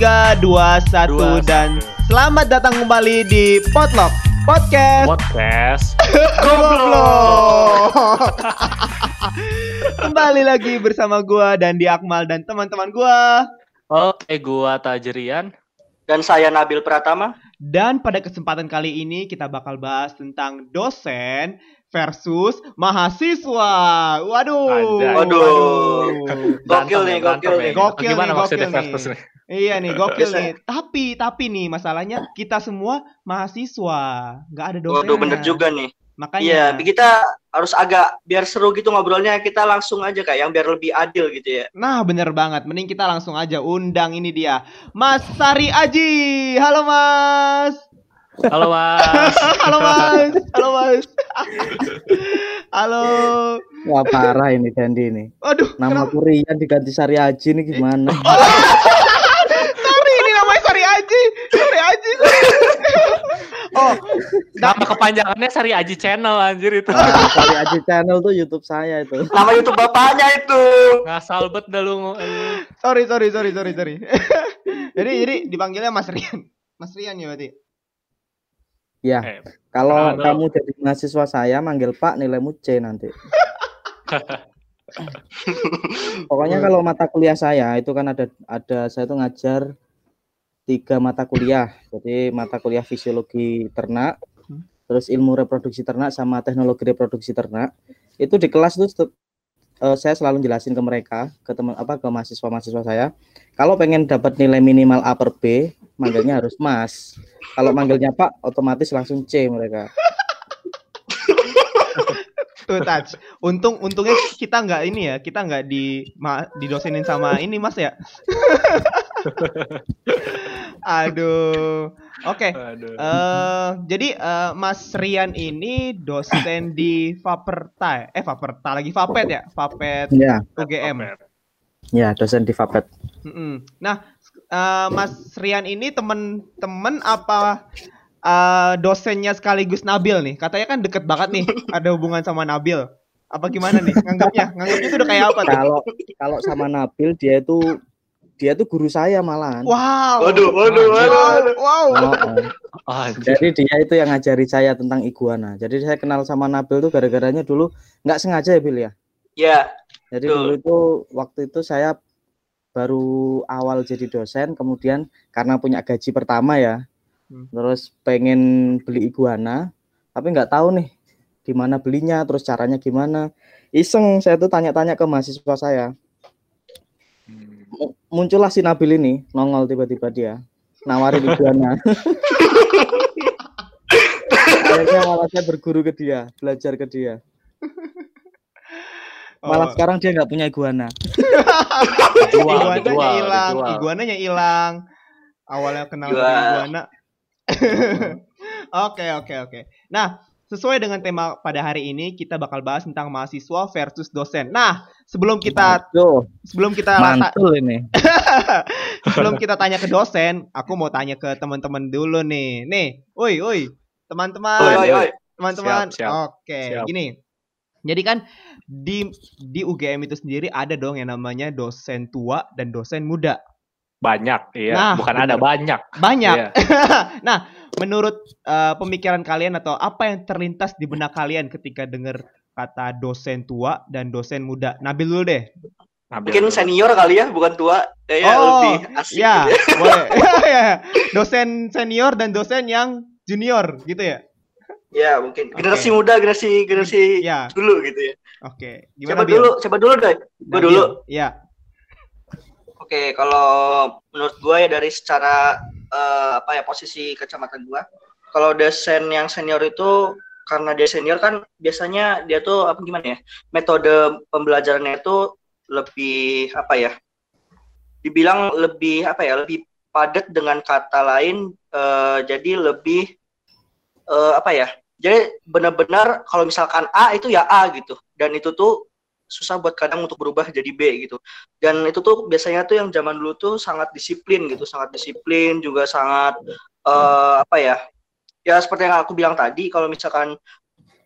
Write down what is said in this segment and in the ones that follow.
3, 2, 1 Dua, dan satu. selamat datang kembali di Potluck Podcast podcast Goblok. kembali lagi bersama gua dan di Akmal dan teman-teman gua. oke gua Tajrian Dan saya Nabil Pratama. Dan pada kesempatan kali ini kita bakal bahas tentang dosen versus mahasiswa. Waduh. Anjay. Waduh. Gokil nih, ya, berantem gokil ya. nih. Gokil gimana nih, maksudnya gokil versus nih Iya nih, gokil Bisa. nih. Tapi tapi nih masalahnya kita semua mahasiswa, nggak ada dosen. Waduh, bener juga nih. Makanya. Iya, kita harus agak biar seru gitu ngobrolnya. Kita langsung aja kayak yang biar lebih adil gitu ya. Nah, bener banget. Mending kita langsung aja undang ini dia. Mas Sari Aji. Halo, Mas. halo mas Halo, Mas. Halo, Mas. Halo. Wah parah ini Dandi ini. Aduh, Nama kenapa? Kurian diganti Sari Aji ini gimana? Sari ini namanya Sari Aji. Sari Aji. Sari. Oh, nama kepanjangannya Sari Aji Channel anjir itu Nah, Sari Aji channel tuh YouTube saya itu. Nama YouTube bapaknya itu. ngasal bet dah lu sorry, sorry, sorry, sorry, sorry. jadi, jadi dipanggilnya Mas Rian. Mas Rian ya berarti. Ya, Eh, kalau Halo. kamu jadi mahasiswa saya manggil Pak nilaimu C nanti. Pokoknya kalau mata kuliah saya itu kan ada ada saya tuh ngajar tiga mata kuliah. Jadi mata kuliah fisiologi ternak, Hmm. terus ilmu reproduksi ternak sama teknologi reproduksi ternak. Itu di kelas itu tetep, eh, saya selalu jelasin ke mereka, ke teman apa ke mahasiswa-mahasiswa saya, kalau pengen dapat nilai minimal A per B, manggilnya harus Mas. Kalau manggilnya Pak, otomatis langsung C mereka. Tuh touch. Untung untungnya kita nggak ini ya, kita nggak di ma, didosenin sama ini Mas ya. Aduh. Oke. aduh eh jadi eh, Mas Rian ini dosen di Faperta, eh Faperta lagi Fapet ya, Fapet Ya, UGM. ya dosen di Fapet. Nah, eh, Mas Rian ini temen-temen apa eh, dosennya sekaligus Nabil nih? Katanya kan deket banget nih, ada hubungan sama Nabil. Apa gimana nih? Nganggapnya, nganggapnya itu udah kayak apa tuh? Kalau kalau sama Nabil dia itu dia tuh guru saya malahan. Wow. Waduh, waduh, waduh. Wow. Oh, oh. anjir Jadi dia itu yang ngajari saya tentang iguana. Jadi saya kenal sama Nabil tuh gara-garanya dulu nggak sengaja ya Bil ya. Ya, Jadi Betul. dulu itu waktu itu saya baru awal jadi dosen, kemudian karena punya gaji pertama ya, Hmm. terus pengen beli iguana, tapi nggak tahu nih di mana belinya, terus caranya gimana. Iseng saya tuh tanya-tanya ke mahasiswa saya. Mu- Muncullah si Nabil ini, nongol tiba-tiba dia, nawarin iguana. Akhirnya malah saya berguru ke dia, belajar ke dia. Malah Oh. sekarang dia nggak punya iguana. iguananya hilang, iguananya hilang. Awalnya kenal iguana. Oke, oke, oke. Nah, sesuai dengan tema pada hari ini kita bakal bahas tentang mahasiswa versus dosen. Nah, sebelum kita sebelum kita ta- mantul ini. sebelum kita tanya ke dosen, aku mau tanya ke teman-teman dulu nih. Nih, woi, woi, teman-teman. oi, oi, oi. Teman-teman, oke, Siap. gini. Jadi kan di di UGM itu sendiri ada dong yang namanya dosen tua dan dosen muda. banyak iya Nah, bukan bener. ada banyak Banyak. Iya. nah, menurut eh, pemikiran kalian atau apa yang terlintas di benak kalian ketika dengar kata dosen tua dan dosen muda? Nabil dulu deh. Nabil Mungkin senior kali ya, bukan tua. Kayaknya Oh, lebih asik Ya, gitu ya. boleh. Ya, dosen senior dan dosen yang junior gitu ya. Ya, mungkin generasi muda, generasi generasi Ya, dulu gitu ya. oke. Siapa Bil? dulu? Siapa dulu deh? Gue dulu. Ya. Oke, kalau menurut gue ya dari secara eh, apa ya posisi kacamata gue, kalau dosen yang senior itu karena dia senior kan biasanya dia tuh apa gimana ya metode pembelajarannya itu lebih apa ya dibilang lebih apa ya lebih padat dengan kata lain eh, jadi lebih eh, apa ya jadi benar-benar kalau misalkan A itu ya A gitu. Dan itu tuh susah buat kadang untuk berubah jadi B gitu. Dan itu tuh biasanya tuh yang zaman dulu tuh sangat disiplin gitu. Sangat disiplin juga sangat eh, apa ya ya seperti yang aku bilang tadi kalau misalkan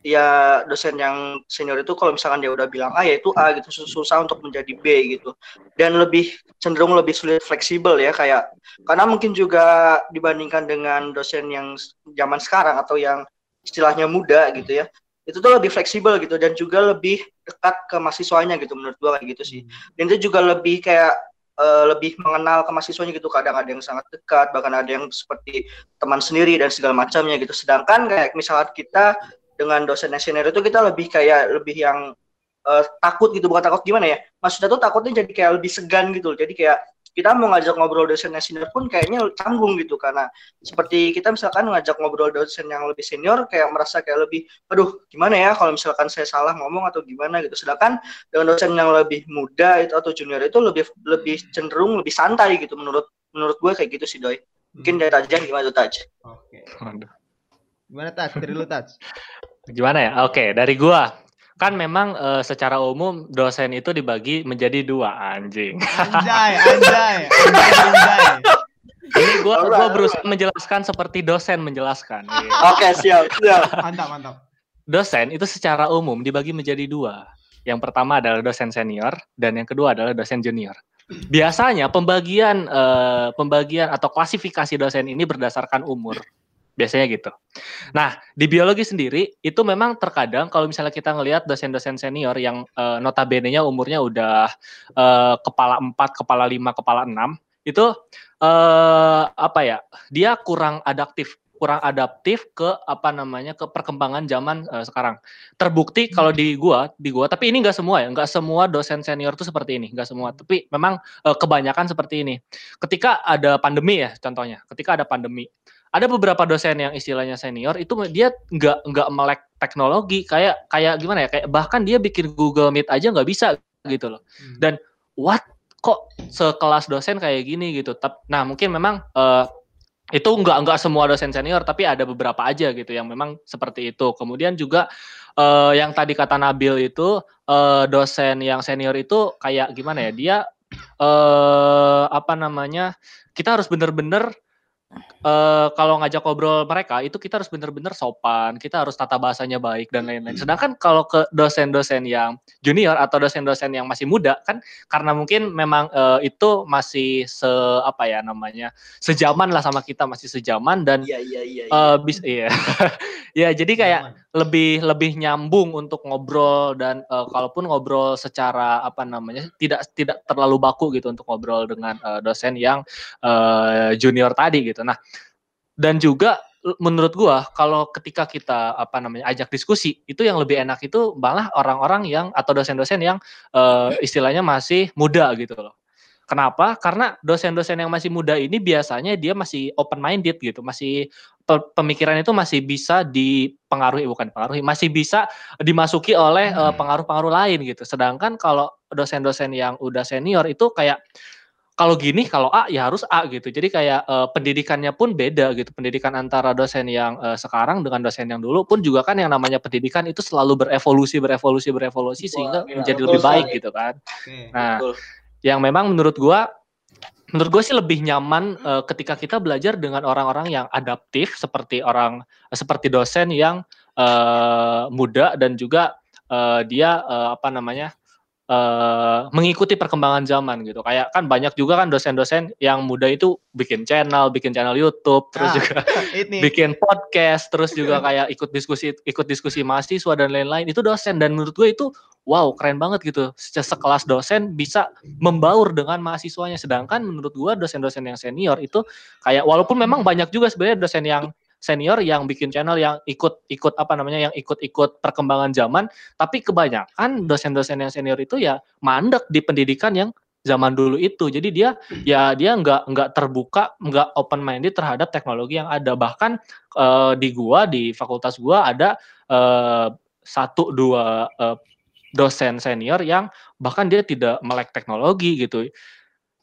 ya dosen yang senior itu kalau misalkan dia udah bilang A ya itu A gitu. Sus- susah untuk menjadi B gitu. Dan lebih cenderung lebih sulit fleksibel ya kayak karena mungkin juga dibandingkan dengan dosen yang zaman sekarang atau yang istilahnya muda gitu ya itu tuh lebih fleksibel gitu dan juga lebih dekat ke mahasiswanya gitu menurut gua kayak gitu sih. Dan itu juga lebih kayak eh, lebih mengenal ke mahasiswanya gitu. Kadang ada yang sangat dekat bahkan ada yang seperti teman sendiri dan segala macamnya gitu. Sedangkan kayak misalnya kita dengan dosen senior itu kita lebih kayak lebih yang eh, takut gitu. Bukan takut gimana ya? Maksudnya tuh takutnya jadi kayak lebih segan gitu. Jadi kayak kita mau ngajak ngobrol dosen yang senior pun kayaknya canggung gitu karena seperti kita misalkan ngajak ngobrol dosen yang lebih senior kayak merasa kayak lebih aduh gimana ya kalau misalkan saya salah ngomong atau gimana gitu sedangkan dengan dosen yang lebih muda itu atau junior itu lebih lebih cenderung lebih santai gitu menurut menurut gue kayak gitu sih doi mungkin dari Tajan gimana tuh Taj Oke. Gimana Tats? Dari lu Tats? Gimana ya? Oke, dari gua. Kan memang eh, secara umum dosen itu dibagi menjadi dua anjing. Anjay, anjay, anjay, anjay. Ini gua Alright, gua berusaha menjelaskan seperti dosen menjelaskan. Iya. oke siap siap Mantap, mantap. Dosen itu secara umum dibagi menjadi dua. Yang pertama adalah dosen senior dan yang kedua adalah dosen junior. Biasanya pembagian eh, pembagian atau klasifikasi dosen ini berdasarkan umur. Biasanya gitu. Nah, di biologi sendiri itu memang terkadang kalau misalnya kita ngelihat dosen-dosen senior yang eh, notabene-nya umurnya udah eh, kepala 4, kepala 5, kepala 6 itu eh apa ya? Dia kurang adaptif, kurang adaptif ke apa namanya? ke perkembangan zaman eh, sekarang. Terbukti kalau di gua, di gua, tapi ini enggak semua ya, enggak semua dosen senior tuh seperti ini, enggak semua. Tapi memang eh, kebanyakan seperti ini. Ketika ada pandemi ya, contohnya, ketika ada pandemi, ada beberapa dosen yang istilahnya senior itu dia nggak nggak melek teknologi kayak kayak gimana ya kayak bahkan dia bikin Google Meet aja nggak bisa gitu loh. Hmm. dan what? Kok sekelas dosen kayak gini gitu? Nah mungkin memang eh, itu nggak nggak semua dosen senior tapi ada beberapa aja gitu yang memang seperti itu. Kemudian juga eh, yang tadi kata Nabil itu eh, dosen yang senior itu kayak gimana ya? Dia eh apa namanya kita harus bener-bener eh kalau ngajak ngobrol mereka itu kita harus bener-bener sopan, kita harus tata bahasanya baik dan lain-lain. Sedangkan kalau ke dosen-dosen yang junior atau dosen-dosen yang masih muda kan karena mungkin memang eh, itu masih se apa ya namanya sejaman lah sama kita masih sejaman dan iya iya iya eh bis iya ya jadi kayak. Lebih lebih nyambung untuk ngobrol dan eh, kalaupun ngobrol secara apa namanya tidak tidak terlalu baku gitu untuk ngobrol dengan eh, dosen yang eh, junior tadi gitu. Nah, dan juga menurut gua kalau ketika kita apa namanya ajak diskusi itu yang lebih enak itu malah orang-orang yang atau dosen-dosen yang eh, istilahnya masih muda gitu loh. Kenapa? Karena dosen-dosen yang masih muda ini biasanya dia masih open minded gitu, masih pe- pemikiran itu masih bisa dipengaruhi bukan pengaruhi, masih bisa dimasuki oleh eh, pengaruh-pengaruh lain gitu. Sedangkan kalau dosen-dosen yang udah senior itu kayak kalau gini kalau A ya harus A gitu. Jadi kayak eh, pendidikannya pun beda gitu. Pendidikan antara dosen yang eh, sekarang dengan dosen yang dulu pun juga kan yang namanya pendidikan itu selalu berevolusi, berevolusi, berevolusi sehingga iya, menjadi betul lebih baik sekali. gitu kan. Oke. Nah, Betul. Yang memang menurut gua menurut gue sih lebih nyaman eh, ketika kita belajar dengan orang-orang yang adaptif seperti orang seperti dosen yang eh, muda dan juga eh, dia eh, apa namanya eh, mengikuti perkembangan zaman gitu kayak kan banyak juga kan dosen-dosen yang muda itu bikin channel bikin channel YouTube terus Ah. juga Ini bikin podcast terus juga kayak ikut diskusi ikut diskusi mahasiswa dan lain-lain itu dosen dan menurut gue itu wow keren banget gitu. Se- sekelas dosen bisa membaur dengan mahasiswanya. Sedangkan menurut gue dosen-dosen yang senior itu kayak walaupun memang banyak juga sebenarnya dosen yang senior yang bikin channel yang ikut ikut apa namanya yang ikut-ikut perkembangan zaman tapi kebanyakan dosen-dosen yang senior itu ya mandek di pendidikan yang zaman dulu itu. Jadi dia ya dia nggak nggak terbuka nggak open minded terhadap teknologi yang ada. Bahkan eh, di gua di fakultas gua ada eh, satu dua eh, dosen senior yang bahkan dia tidak melek teknologi gitu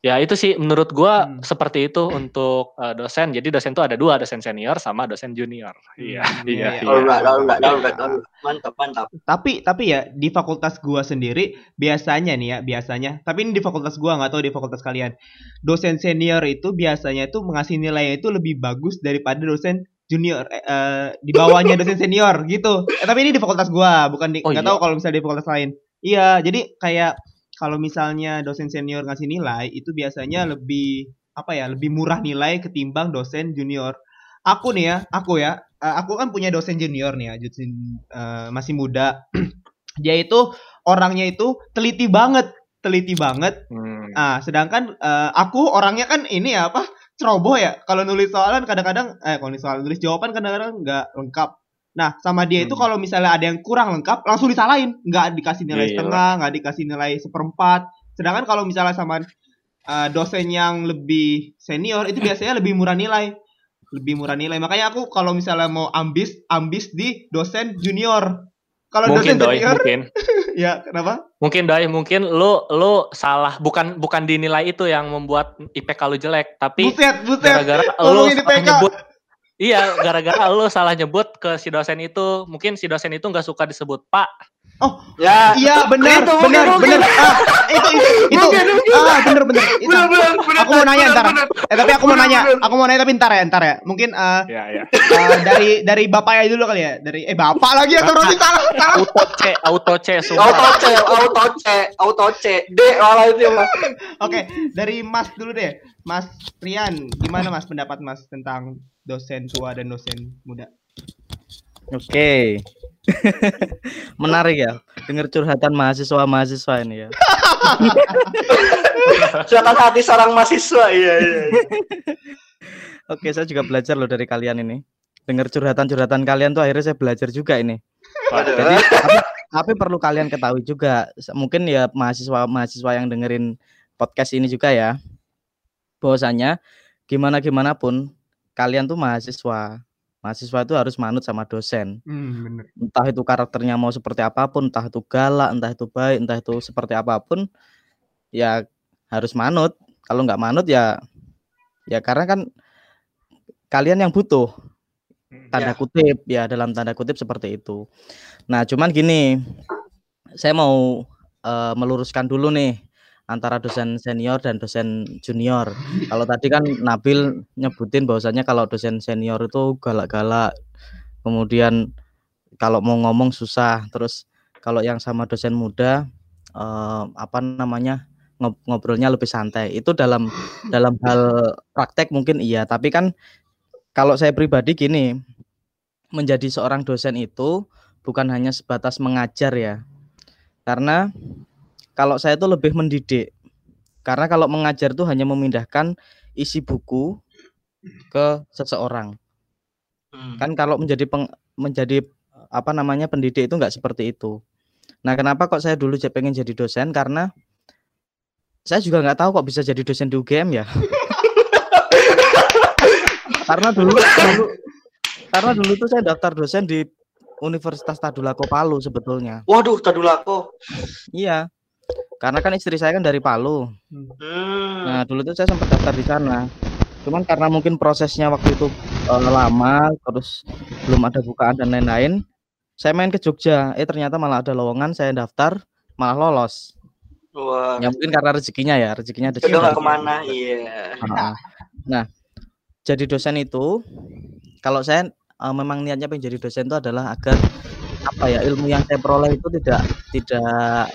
ya itu sih menurut gua Hmm. seperti itu untuk eh, dosen jadi dosen itu ada dua dosen senior sama dosen junior iya Hmm, iya iya, iya Alright, alright, alright, alright. Mantap, mantap. Tapi tapi ya di fakultas gua sendiri biasanya nih ya biasanya. Tapi ini di fakultas gua nggak tahu di fakultas kalian. Dosen senior itu biasanya itu mengasih nilai itu lebih bagus daripada dosen junior eh, eh, di bawahnya dosen senior gitu. Eh, tapi ini di fakultas gua, bukan di Oh, nggak iya? tahu kalau misalnya di fakultas lain. Iya, jadi kayak kalau misalnya dosen senior ngasih nilai itu biasanya lebih apa ya, lebih murah nilai ketimbang dosen junior. Aku nih ya, aku ya, eh, aku kan punya dosen junior nih ya, dosen eh, masih muda. Dia itu orangnya itu teliti banget, teliti banget Hmm. Ah, sedangkan eh, aku orangnya kan ini ya apa? Ceroboh ya. Kalau nulis soalan kadang-kadang eh kalau nulis soal nulis jawaban kadang-kadang nggak lengkap. Nah, sama dia itu Hmm. kalau misalnya ada yang kurang lengkap langsung disalahin, nggak dikasih nilai Iya. setengah, nggak dikasih nilai seperempat. Sedangkan kalau misalnya sama eh, dosen yang lebih senior itu biasanya lebih murah nilai. Lebih murah nilai. Makanya aku kalau misalnya mau ambis, ambis di dosen junior. Kalau Mungkin senior, mungkin. ya kenapa? Mungkin doi, mungkin lu lu salah bukan bukan dinilai itu yang membuat IPK lu jelek, tapi Buset, buset. gara-gara lu salah nyebut Iya, gara-gara lu salah nyebut ke si dosen itu, mungkin si dosen itu nggak suka disebut Pak. Ya. Iya benar Itu, benar mungkin, benar ah, itu itu itu Mungkin, mungkin. ah benar benar itu Bener, bener, bener, aku mau nanya bener, ntar bener. eh tapi aku mau Bener, nanya bener. aku mau nanya tapi ntar ya ntar ya mungkin eh, Iya, iya. eh, dari dari bapaknya dulu kali ya dari eh bapak lagi ya terus salah salah Auto C, auto C, Auto sumpah. C, auto C, auto C, D malah itu mah. oke dari Mas dulu deh Mas Rian gimana Mas pendapat Mas tentang dosen tua dan dosen muda Oke. Menarik ya. Dengar curhatan mahasiswa-mahasiswa ini ya. Silakan hati seorang mahasiswa, iya iya. iya. Oke, saya juga belajar loh dari kalian ini. Dengar curhatan-curhatan kalian tuh akhirnya saya belajar juga ini. Jadi tapi, tapi perlu kalian ketahui juga, mungkin ya mahasiswa-mahasiswa yang dengerin podcast ini juga ya, bahwasanya gimana gimana pun kalian tuh mahasiswa, mahasiswa itu harus manut sama dosen. hmm bener Entah itu karakternya mau seperti apa pun, entah itu galak, entah itu baik, entah itu seperti apa pun, ya harus manut. Kalau nggak manut ya, ya karena kan kalian yang butuh tanda Ya. kutip ya dalam tanda kutip seperti itu. Nah cuman gini, saya mau eh, meluruskan dulu nih antara dosen senior dan dosen junior. Kalau tadi kan Nabil nyebutin bahwasanya kalau dosen senior itu galak-galak, kemudian kalau mau ngomong susah, terus kalau yang sama dosen muda eh, apa namanya ngob- ngobrolnya lebih santai. Itu dalam dalam hal praktek mungkin iya, tapi kan kalau saya pribadi gini, menjadi seorang dosen itu bukan hanya sebatas mengajar ya. Karena kalau saya itu lebih mendidik. Karena kalau mengajar itu hanya memindahkan isi buku ke seseorang. Hmm. Kan kalau menjadi peng, menjadi apa namanya pendidik itu nggak seperti itu. Nah, kenapa kok saya dulu pengen jadi dosen? Karena saya juga nggak tahu kok bisa jadi dosen di UGM ya. karena dulu, dulu karena dulu tuh saya daftar dosen di Universitas Tadulako Palu sebetulnya. Waduh, tadulako. Iya. Karena kan istri saya kan dari Palu. Hmm. Nah, dulu tuh saya sempat daftar di sana. Cuman karena mungkin prosesnya waktu itu eh, lama, terus belum ada bukaan dan lain-lain, saya main ke Jogja. Eh ternyata malah ada lowongan, saya daftar, malah lolos. Wah. Ya mungkin karena rezekinya ya, rezekinya ada. Jodoh ke mana, iya. Heeh. Nah, jadi dosen itu, kalau saya eh, memang niatnya pengen jadi dosen itu adalah agar apa ya ilmu yang saya peroleh itu tidak tidak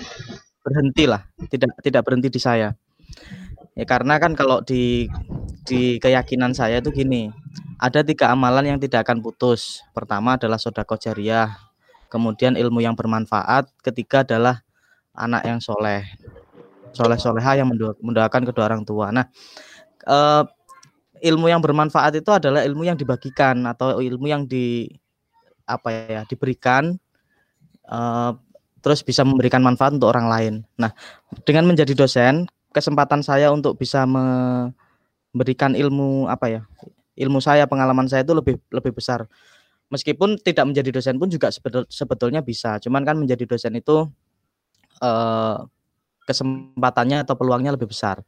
berhenti lah, tidak tidak berhenti di saya. Ya karena kan kalau di di keyakinan saya itu gini, ada tiga amalan yang tidak akan putus. Pertama adalah sodako jariah, kemudian ilmu yang bermanfaat, ketiga adalah anak yang soleh, soleh soleha yang mendoakan kedua orang tua. Nah, eh, ilmu yang bermanfaat itu adalah ilmu yang dibagikan atau ilmu yang di apa ya diberikan eh, terus bisa memberikan manfaat untuk orang lain. Nah, dengan menjadi dosen, kesempatan saya untuk bisa memberikan ilmu apa ya ilmu saya pengalaman saya itu lebih lebih besar. Meskipun tidak menjadi dosen pun juga sebetul- sebetulnya bisa. Cuman kan menjadi dosen itu eh, kesempatannya atau peluangnya lebih besar.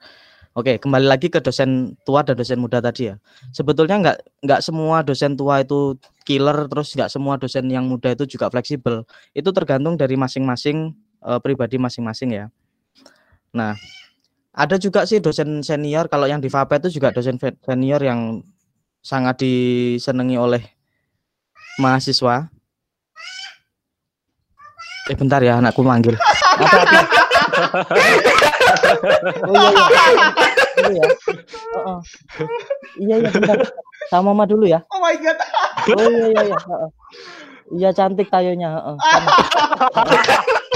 Oke, kembali lagi ke dosen tua dan dosen muda tadi ya. Sebetulnya nggak nggak semua dosen tua itu killer, terus nggak semua dosen yang muda itu juga fleksibel. Itu tergantung dari masing-masing eh, pribadi masing-masing ya. Nah, ada juga sih dosen senior kalau yang di FAPE itu juga dosen senior yang sangat disenangi oleh mahasiswa. Eh bentar ya, anakku manggil. Oh iya iya. Dulu ya. Oh, oh. Iya iya bentar. Sama mama dulu ya. Oh my god. Oh iya iya iya. Heeh. Iya cantik tayonya, heeh.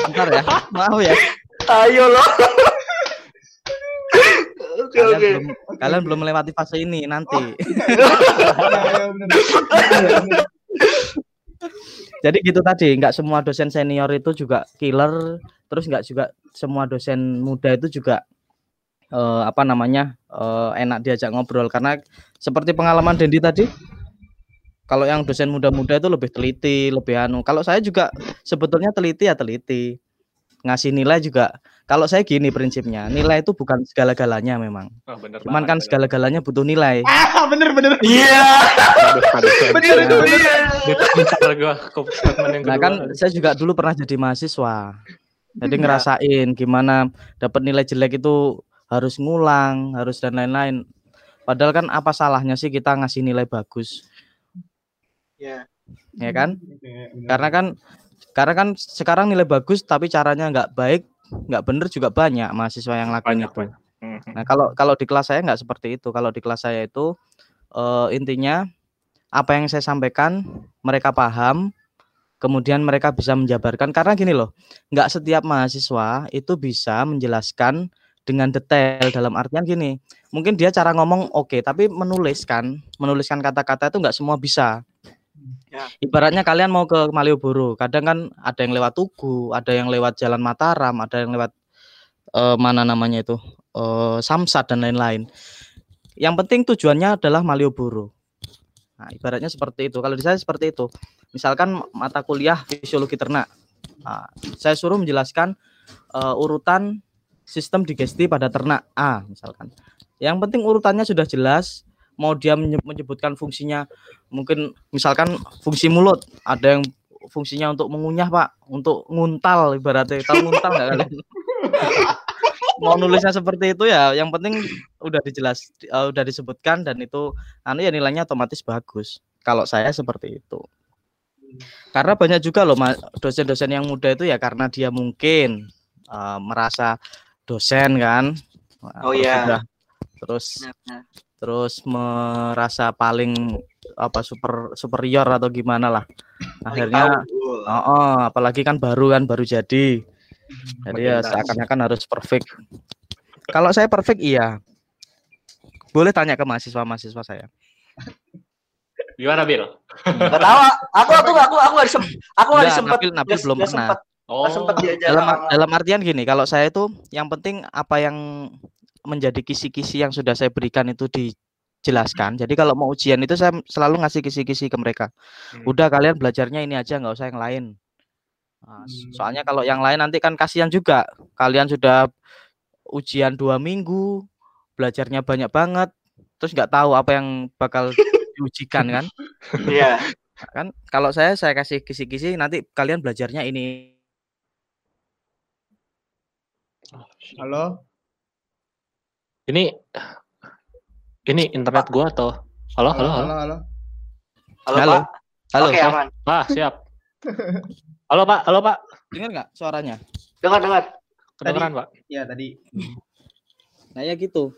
Bentar ya. Maaf ya. Ayo loh. Oke Kalian oke. belum kalian belum melewati fase ini nanti. Ya, ya, bener. Jadi gitu tadi, nggak semua dosen senior itu juga killer, terus nggak juga semua dosen muda itu juga eh, apa namanya eh, enak diajak ngobrol karena seperti pengalaman Dendi tadi, kalau yang dosen muda-muda itu lebih teliti, lebih anu. Kalau saya juga sebetulnya teliti ya teliti, ngasih nilai juga. Kalau saya gini prinsipnya, nilai itu bukan segala-galanya memang. Oh, bener Cuman banget, kan segala-galanya butuh nilai. Ah, bener bener. Iya. Bener itu. Iya. Yang Nah kan saya juga dulu pernah jadi mahasiswa. Jadi ngerasain gimana dapat nilai jelek itu harus ngulang, harus dan lain-lain. Padahal kan apa salahnya sih kita ngasih nilai bagus, Iya. ya kan? Bener. Karena kan karena kan sekarang nilai bagus tapi caranya nggak baik, nggak bener juga banyak mahasiswa yang lakuin Banyak, itu. banyak. Mhm. Nah kalau kalau di kelas saya nggak seperti itu. Kalau di kelas saya itu eh, intinya apa yang saya sampaikan mereka paham, kemudian mereka bisa menjabarkan. Karena gini loh, nggak setiap mahasiswa itu bisa menjelaskan dengan detail dalam artian gini. Mungkin dia cara ngomong oke, tapi menuliskan, menuliskan kata-kata itu nggak semua bisa. Ya. Ibaratnya kalian mau ke Malioboro, kadang kan ada yang lewat Tugu, ada yang lewat Jalan Mataram, ada yang lewat eh, mana namanya itu eh, Samsat dan lain-lain. Yang penting tujuannya adalah Malioboro. Nah, ibaratnya seperti itu. Kalau di saya seperti itu. Misalkan mata kuliah fisiologi ternak. Nah, saya suruh menjelaskan eh, urutan sistem digesti pada ternak A misalkan. Yang penting urutannya sudah jelas. Mau dia menye- menyebutkan fungsinya. Mungkin misalkan fungsi mulut, ada yang fungsinya untuk mengunyah, Pak, untuk nguntal ibaratnya. Tahu nguntal nggak kalian? mau nulisnya seperti itu ya yang penting udah dijelas eh, udah disebutkan dan itu anu ya nilainya otomatis bagus. Kalau saya seperti itu. Karena banyak juga loh dosen-dosen yang muda itu ya karena dia mungkin eh, merasa dosen kan. Oh, iya. terus terus merasa paling apa super superior atau gimana lah akhirnya oh, oh, apalagi kan baru kan baru jadi jadi ya seakan-akan harus perfect. Kalau saya perfect iya. Boleh tanya ke mahasiswa-mahasiswa saya. Gimana, Bil? Gak tahu. Aku aku aku aku nggak aku nggak Enggak, disempet. Nabil- Nabil belum pernah. sempet, Oh, sempet Dalam dalam artian gini, kalau saya itu yang penting apa yang menjadi kisi-kisi yang sudah saya berikan itu dijelaskan. Jadi kalau mau ujian itu saya selalu ngasih kisi-kisi ke mereka. Hmm. Udah kalian belajarnya ini aja nggak usah yang lain. Nah, soalnya kalau yang lain nanti kan kasihan juga. Kalian sudah ujian dua minggu, belajarnya banyak banget, terus nggak tahu apa yang bakal diujikan kan? Iya. kan kalau saya saya kasih kisi-kisi nanti kalian belajarnya ini Halo. Ini ini internet gua atau halo halo halo. halo, halo. Halo, Halo. Pak. halo Oke, aman. Ah, siap. Halo, Pak. Halo, Pak. dengar nggak suaranya Dengar dengar. Kedengeran, Pak. Ya tadi. nah ya gitu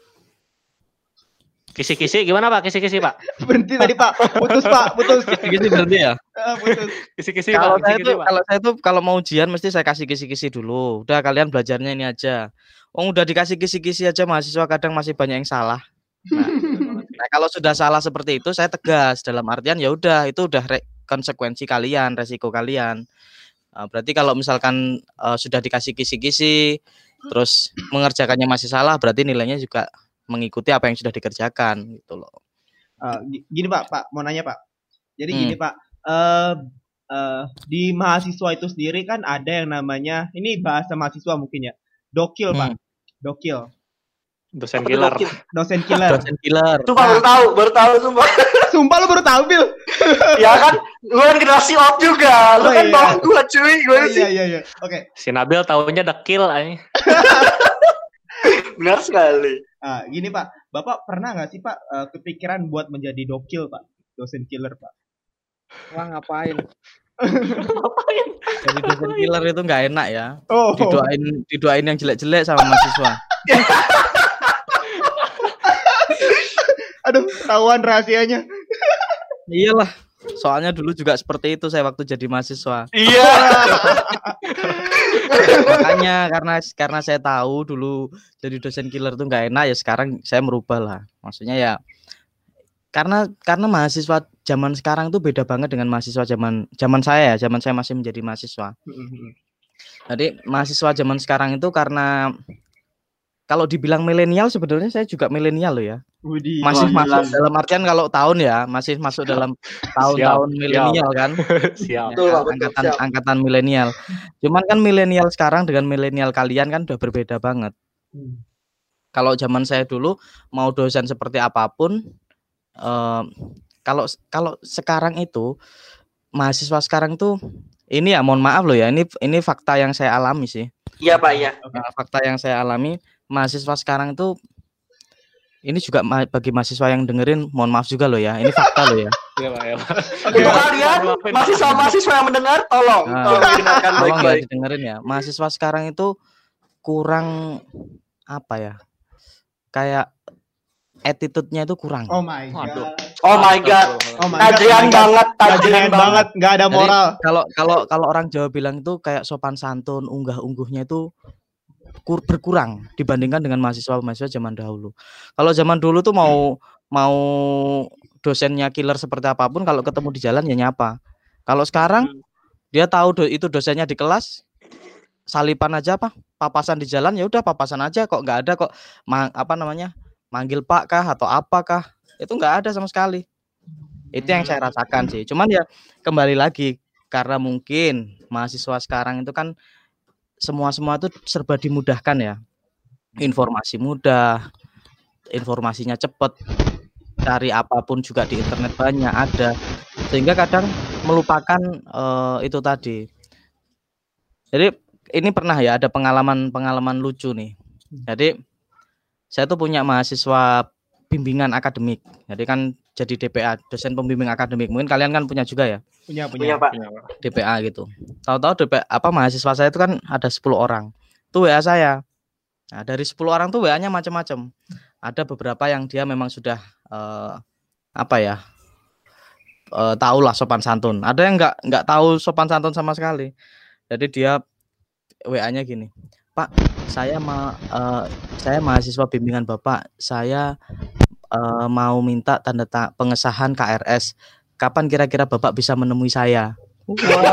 Kisi-kisi gimana, Pak? Kisi-kisi, Pak. Berhenti tadi Pak. Putus Pak, putus. gitu berarti ya. Kisi-kisi, kalau saya Pak. kalau saya tuh kalau mau ujian mesti saya kasih kisi-kisi dulu. Udah kalian belajarnya ini aja. Oh udah dikasih kisi-kisi aja mahasiswa kadang masih banyak yang salah. Nah, nah, kalau sudah salah seperti itu saya tegas. Dalam artian ya udah itu udah re- konsekuensi kalian resiko kalian. Nah, berarti kalau misalkan eh, sudah dikasih kisi-kisi terus mengerjakannya masih salah berarti nilainya juga mengikuti apa yang sudah dikerjakan gitu loh. Ah, gi- gini Pak, Pak mau nanya Pak. Jadi Hmm. gini Pak, eh eh, di mahasiswa itu sendiri kan ada yang namanya ini bahasa mahasiswa mungkin ya, dokil Pak, Hmm. dokil, Dosen killer. Dokil? dosen killer. dosen killer Sumpah baru tahu, baru tahu sumpah. Sumpah lu baru tahu Bil. ya kan, lu kan generasi off juga. Lu Oh, kan iya. bawah gua cuy, gimana sih? Iya iya iya. Oke. Si Nabil taunya dekil anjing. Benar sekali. Ah, gini Pak, Bapak pernah nggak sih Pak eh, kepikiran buat menjadi dokil Pak, dosen killer Pak? Wah ngapain? Ngapain? Jadi dosen killer itu nggak enak ya. Oh. Didoain didoain yang jelek-jelek sama mahasiswa. Aduh, tahuan rahasianya. Iyalah. Soalnya dulu juga seperti itu saya waktu jadi mahasiswa. Iya. Makanya karena karena saya tahu dulu jadi dosen killer itu nggak enak ya sekarang saya merubah lah. Maksudnya ya karena karena mahasiswa zaman sekarang tuh beda banget dengan mahasiswa zaman zaman saya ya, zaman saya masih menjadi mahasiswa. Jadi mahasiswa zaman sekarang itu karena kalau dibilang milenial sebenarnya saya juga milenial loh ya. Masih Wah, masuk dalam artian kalau tahun ya, masih masuk dalam tahun-tahun milenial kan. Siap. Ya, angkatan siap. angkatan milenial. Cuman kan milenial sekarang dengan milenial kalian kan udah berbeda banget. Hmm. Kalau zaman saya dulu mau dosen seperti apa pun eh, kalau kalau sekarang itu mahasiswa sekarang tuh ini ya mohon maaf loh ya ini ini fakta yang saya alami sih. Iya Pak, iya. Nah, fakta yang saya alami mahasiswa sekarang itu ini juga ma- bagi mahasiswa yang dengerin mohon maaf juga loh ya ini fakta loh ya Iya, Pak, ya. Untuk kalian mahasiswa-mahasiswa yang mendengar tolong Nah. tolong tolong ya baik-baik. didengerin ya mahasiswa sekarang itu kurang apa ya kayak attitude-nya itu kurang Oh my Waduh. god. Oh my god. Oh my Tajian god. banget, tajian banget. nggak ada Jadi, moral. kalau kalau kalau orang Jawa bilang itu kayak sopan santun unggah-ungguhnya itu kur- berkurang dibandingkan dengan mahasiswa-mahasiswa zaman dahulu. Kalau zaman dulu tuh mau mau dosennya killer seperti apa pun kalau ketemu di jalan ya nyapa. Kalau sekarang dia tahu do- itu dosennya di kelas salipan aja apa papasan di jalan ya udah papasan aja kok nggak ada kok ma- apa namanya manggil pak kah atau apakah itu nggak ada sama sekali. Itu yang saya rasakan sih. Cuman ya kembali lagi karena mungkin mahasiswa sekarang itu kan semua semua itu serba dimudahkan ya. Informasi mudah informasinya cepet cari apa pun juga di internet banyak ada. Sehingga kadang melupakan eh, itu tadi. Jadi ini pernah ya ada pengalaman pengalaman lucu nih. Jadi saya tuh punya mahasiswa bimbingan akademik jadi kan jadi DPA dosen pembimbing akademik mungkin kalian kan punya juga ya Punya, Punya punya. Pak. DPA gitu. Tahu-tahu DPA apa mahasiswa saya itu kan ada 10 orang. Itu WA saya. Nah, dari 10 orang tuh WA-nya macam-macam. Ada beberapa yang dia memang sudah eh, apa ya? Eh, tahu lah sopan santun. Ada yang nggak nggak tahu sopan santun sama sekali. Jadi dia WA-nya gini. Pak, saya ma eh, saya mahasiswa bimbingan Bapak. Saya eh, mau minta tanda ta- pengesahan KRS. Kapan kira-kira Bapak bisa menemui saya? Kurang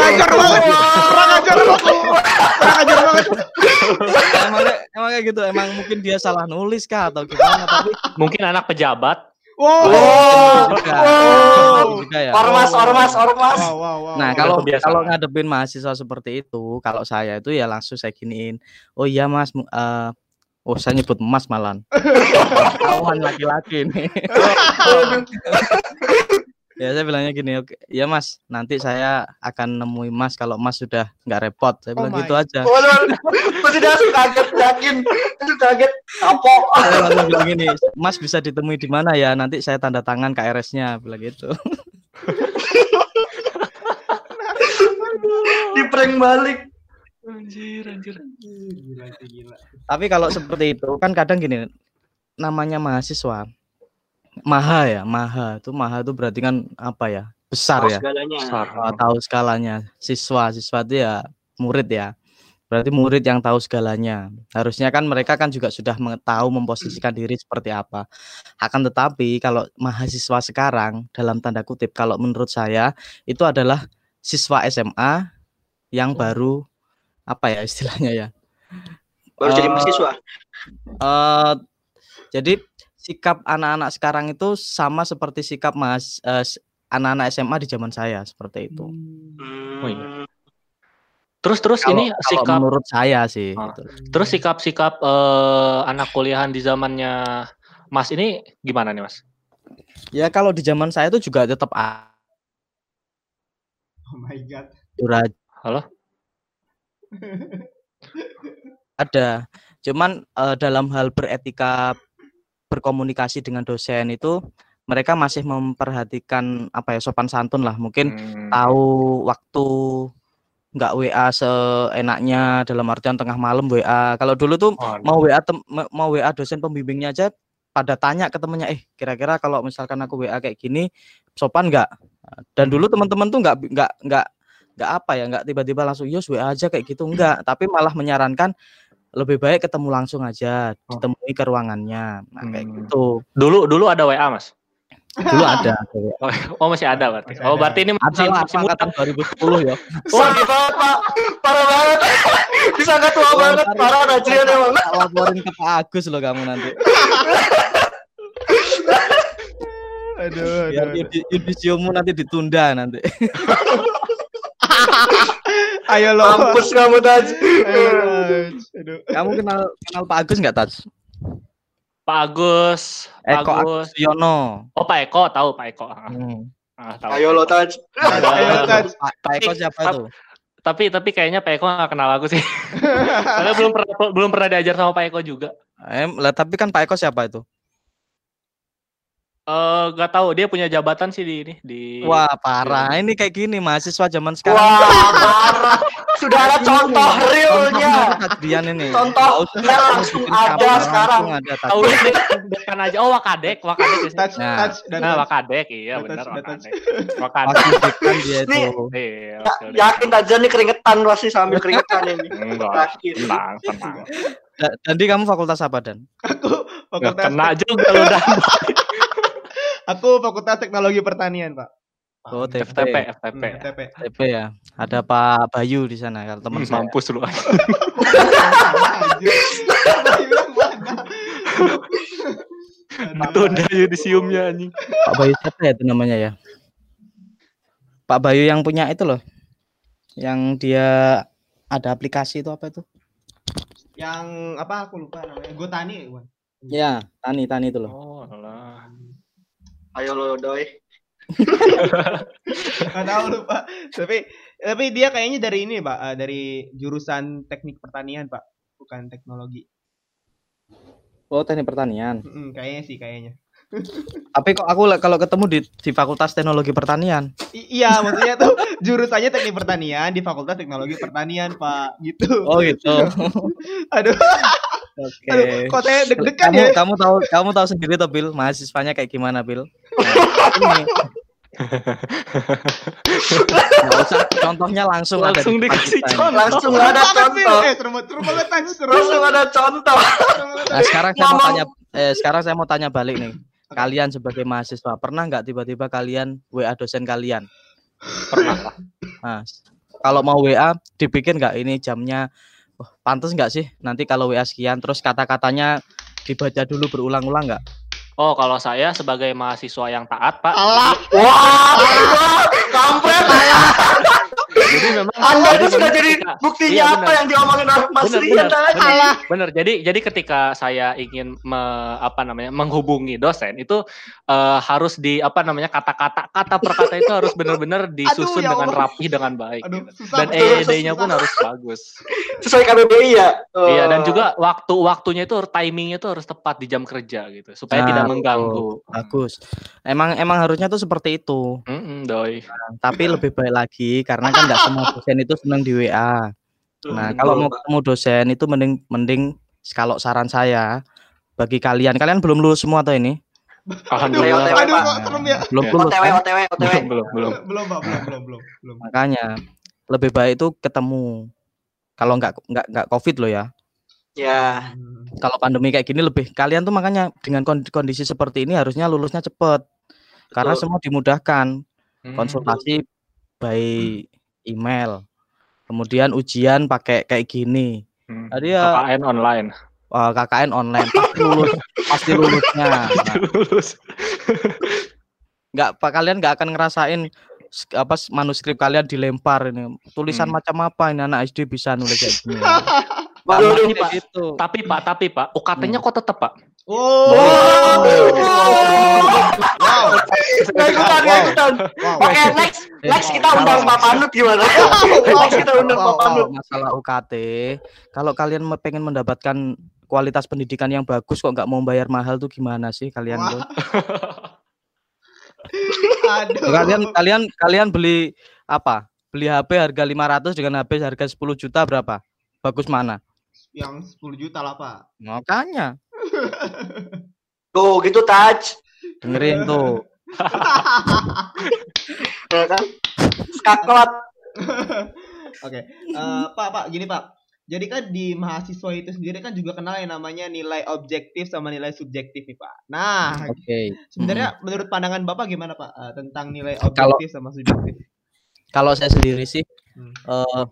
ajar banget. Kurang ajar emang, emang kayak gitu emang mungkin dia salah nulis kah atau gimana tapi Mungkin anak pejabat. Wow. Juga ya. Ormas, ormas, ormas. Wow, wow, wow. nah kalau kebiasaan. kalau ngadepin mahasiswa seperti itu kalau saya itu ya langsung saya giniin oh iya mas eh, oh saya nyebut mas malan kawan laki-laki nih ya saya bilangnya gini oke ya mas nanti saya akan nemui mas kalau mas sudah nggak repot saya Oh bilang my. gitu aja Waduh, pasti dia kaget, yakin, kaget, kapok. saya langsung bilang gini mas bisa ditemui di mana ya nanti saya tanda tangan KRS-nya bilang gitu Di prank balik. Anjir, anjir. Gila gila. Tapi kalau seperti itu kan kadang gini, namanya mahasiswa, maha ya, maha itu maha itu berarti kan apa ya, besar Tahu ya, segalanya. Besar. Oh, tahu skalanya. Siswa, siswa itu ya murid ya, berarti murid yang tahu segalanya. Harusnya kan mereka kan juga sudah mengetahui memposisikan diri seperti apa. Akan tetapi kalau mahasiswa sekarang dalam tanda kutip, kalau menurut saya itu adalah siswa SMA yang baru apa ya istilahnya ya Baru jadi Eh, mahasiswa. eh jadi sikap anak-anak sekarang itu sama seperti sikap mas s- anak-anak SMA di zaman saya seperti itu. Hmm. Oh, iya. Terus terus Kalau- ini kalau sikap menurut saya sih. Ah. gitu. terus sikap-sikap eh, anak kuliahan di zamannya Mas ini gimana nih Mas? Ya kalau di zaman saya itu juga tetap Oh my god. aturan Halo? ada. Cuman eh, dalam hal beretika berkomunikasi dengan dosen itu mereka masih memperhatikan apa ya sopan santun lah. Mungkin Hmm. tahu waktu nggak WA seenaknya dalam artian tengah malam WA kalau dulu tuh Oh, mau WA tem- mau WA dosen pembimbingnya aja pada tanya ke temennya eh kira-kira kalau misalkan aku WA kayak gini sopan nggak? Dan dulu teman-teman tuh nggak nggak nggak nggak apa ya nggak tiba-tiba langsung yos WA aja kayak gitu. Enggak tapi malah menyarankan lebih baik ketemu langsung aja Oh. ditemui ke ruangannya nah kayak Hmm. gitu Dulu dulu ada WA mas. dulu ada Oh masih ada berarti. Masih Oh ada. berarti ini masih, masih muda. angkatan 2010 ya Sakit banget pak, parah banget. Bisa nggak tua banget, parah Najrian emang. Tak laporin ke Pak Agus loh kamu nanti Aduh, aduh. yudi- yudisiummu nanti ditunda nanti Ayo lo. Mampus kamu Taj. Ayo, Raj. Aduh. kamu kenal kenal Pak Agus nggak Taj Pak Agus, Pak Eko Agus. Yono Oh Pak Eko tahu Pak Eko. Ah, Hmm. ah, tahu. Ayo lo Taj. Ayo, Taj. Pak, Eko siapa Tapi- itu Tapi tapi kayaknya Pak Eko nggak kenal aku sih. Karena belum pernah belum pernah diajar sama Pak Eko juga. eh, lah, tapi kan Pak Eko siapa itu Eh nggak tahu dia punya jabatan sih di ini di. wah parah ini kayak gini mahasiswa zaman sekarang Wah, parah. Sudah ada contoh realnya. Tajdian ini Contoh Nggak usah real kamu langsung ada sekarang. langsung ada Tahu Tajdian. deh, dekan aja. Oh Wakadek, Wakadek. ya. Touch, Nah. touch, dan Nah. Wakadek, iya benar. Wakadek. Wakadek. Dia Nih. itu Iya, Ya, yakin aja nih keringetan pasti sambil keringetan ini. Enggak, tenang, tenang. Da- Dandi kamu fakultas apa Dan Aku fakultas kena juga lu dan aku fakultas teknologi pertanian, Pak. Oh, TP. FTP, FTP. Hmm, FTP. TP ya ada Pak Bayu di sana kalau teman Hmm, saya Mampus lu. Tunda yudisiumnya anjing. Pak Bayu siapa ya itu namanya ya Pak Bayu yang punya itu loh yang dia ada aplikasi itu apa itu Yang apa aku lupa namanya. Gotani, Wan. ya Tani Tani itu loh Oh, alah. Ayo lo doi. Gak tahu lupa. Tapi tapi dia kayaknya dari ini, Pak, eh, dari jurusan teknik pertanian, Pak. Bukan teknologi. oh teknik pertanian Mm, kayaknya sih kayaknya. tapi kok aku kalau ketemu di di Fakultas Teknologi Pertanian I- iya, maksudnya tuh jurusannya teknik pertanian di Fakultas Teknologi Pertanian, Pak. Gitu. oh gitu Aduh, oke aduh, kok saya deg-degan kamu ya. kamu tahu kamu tahu sendiri tuh Bil mahasiswanya kayak gimana Bil nah, Nggak usah contohnya langsung, ada Langsung di depan dikasih contoh. Langsung ada contoh. Eh, seru banget, Langsung ada contoh. Nah, sekarang saya mau tanya eh, sekarang saya mau tanya balik nih. Kalian sebagai mahasiswa pernah nggak tiba-tiba kalian WA dosen kalian? Pernah. Nah, kalau mau WA dibikin nggak ini jamnya oh, pantas nggak sih? Nanti kalau WA sekian terus kata-katanya dibaca dulu berulang-ulang nggak? Oh, kalau saya sebagai mahasiswa yang taat, Pak. Alah, Wah, kampret. Jadi memang Anda jadi itu sudah jadi ketika- buktinya Iya, apa yang diomongin oleh Mas Rian benar, tadi. benar. Bener, jadi jadi ketika saya ingin me- apa namanya menghubungi dosen itu eh, harus di apa namanya kata-kata kata per kata itu harus benar-benar disusun ya dengan rapi dengan baik. aduh, gitu. susah. Dan EED-nya susah. pun harus bagus. Sesuai KBBI ya. Oh. Iya, dan juga waktu-waktunya itu timingnya itu harus tepat di jam kerja gitu, supaya Nah, tidak mengganggu. Bagus. Emang emang harusnya tuh seperti itu. Mm-mm, doi. Tapi lebih baik lagi karena kan nggak semua dosen itu senang di WA. Nah, kalau mau ketemu dosen itu mending mending kalau saran saya bagi kalian, kalian belum lulus semua tuh ini? Alhamdulillah. Aduh, Aduh, Pak. ya. Belum Ya. lulus OTW, kan? OTW, OTW. Belum, belum, belum. Belum, Pak, belum, belum, belum, belum. Makanya lebih baik itu ketemu. Kalau nggak nggak nggak covid loh ya. Ya, Hmm. Kalau pandemi kayak gini lebih kalian tuh makanya dengan kon- kondisi seperti ini harusnya lulusnya cepet. Karena semua dimudahkan. Hmm. Konsultasi by email. Kemudian ujian pakai kayak gini. Hmm. Tadi ya KKN online. wah, KKN online pasti lulus pasti lulusnya. Nah, Lulus. nggak pak kalian nggak akan ngerasain apa manuskrip kalian dilempar ini tulisan Hmm. macam apa ini anak SD bisa nulis kayak gini Waduh, Pak, gitu tapi Pak, tapi Pak, UKT-nya kok tetap Pak? Oh, Wow. wow, ikutan, nggak ikutan. wow. Oke, Eh, next kita undang Pak Panut gimana? Next kita undang Pak Panut. masalah UKT kalau kalian pengen mendapatkan kualitas pendidikan yang bagus kok nggak mau bayar mahal tuh gimana sih kalian tuh Aduh. kalian kalian kalian beli apa beli HP harga 500 dengan HP harga 10 juta berapa bagus mana Yang 10 juta lah, Pak. makanya Tuh gitu touch. dengerin tuh Ya kan? Skakot. Oke. Eh, Pak, Pak, gini, Pak. Jadi kan di mahasiswa itu sendiri kan juga kenal yang namanya nilai objektif sama nilai subjektif nih, Pak. Nah, oke sebenarnya menurut pandangan Bapak gimana, Pak, eh, tentang nilai Kalau- objektif sama subjektif? kalau saya sendiri sih Hmm. eh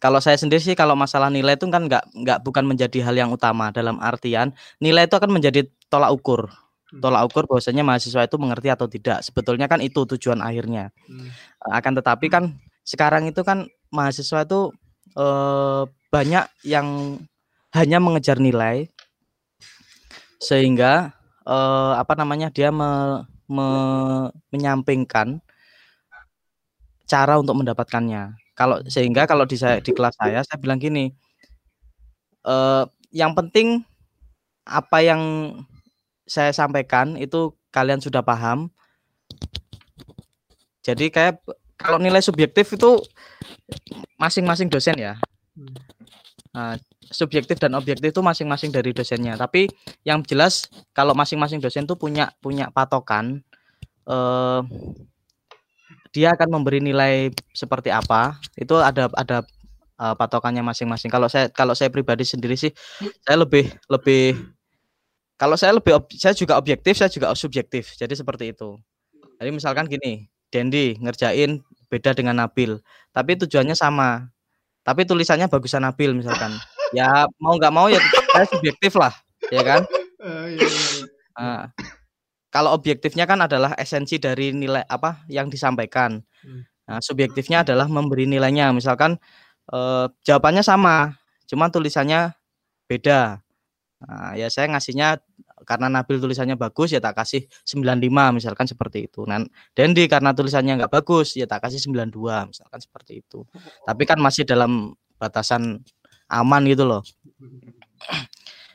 kalau saya sendiri sih kalau masalah nilai itu kan nggak nggak bukan menjadi hal yang utama dalam artian nilai itu akan menjadi tolak ukur Hmm. tolak ukur bahwasanya mahasiswa itu mengerti atau tidak sebetulnya kan itu tujuan akhirnya Hmm. Akan tetapi kan sekarang itu kan mahasiswa itu eh, banyak yang hanya mengejar nilai sehingga eh, apa namanya dia me- me- menyampingkan cara untuk mendapatkannya. Kalau sehingga kalau di saya di kelas saya saya bilang gini, eh, yang penting apa yang saya sampaikan itu kalian sudah paham. Jadi kayak kalau nilai subjektif itu masing-masing dosen ya. Hmm. Nah, subjektif dan objektif itu masing-masing dari dosennya. Tapi yang jelas kalau masing-masing dosen tuh punya punya patokan eh dia akan memberi nilai seperti apa itu ada ada eh, patokannya masing-masing. Kalau saya kalau saya pribadi sendiri sih saya lebih lebih kalau saya lebih ob- saya juga objektif, saya juga subjektif. Jadi seperti itu. Jadi misalkan gini, Dendi ngerjain beda dengan Nabil, tapi tujuannya sama. Tapi tulisannya bagusan Nabil misalkan. Ya mau nggak mau ya saya subjektif lah, ya kan? Eh, kalau objektifnya kan adalah esensi dari nilai apa yang disampaikan. Hmm. Nah, subjektifnya adalah memberi nilainya. Misalkan eh, jawabannya sama, cuma tulisannya beda. Nah, ya saya ngasihnya karena Nabil tulisannya bagus ya tak kasih 95 misalkan seperti itu. Nah, Dendi karena tulisannya nggak bagus ya tak kasih 92 misalkan seperti itu. Tapi kan masih dalam batasan aman gitu loh.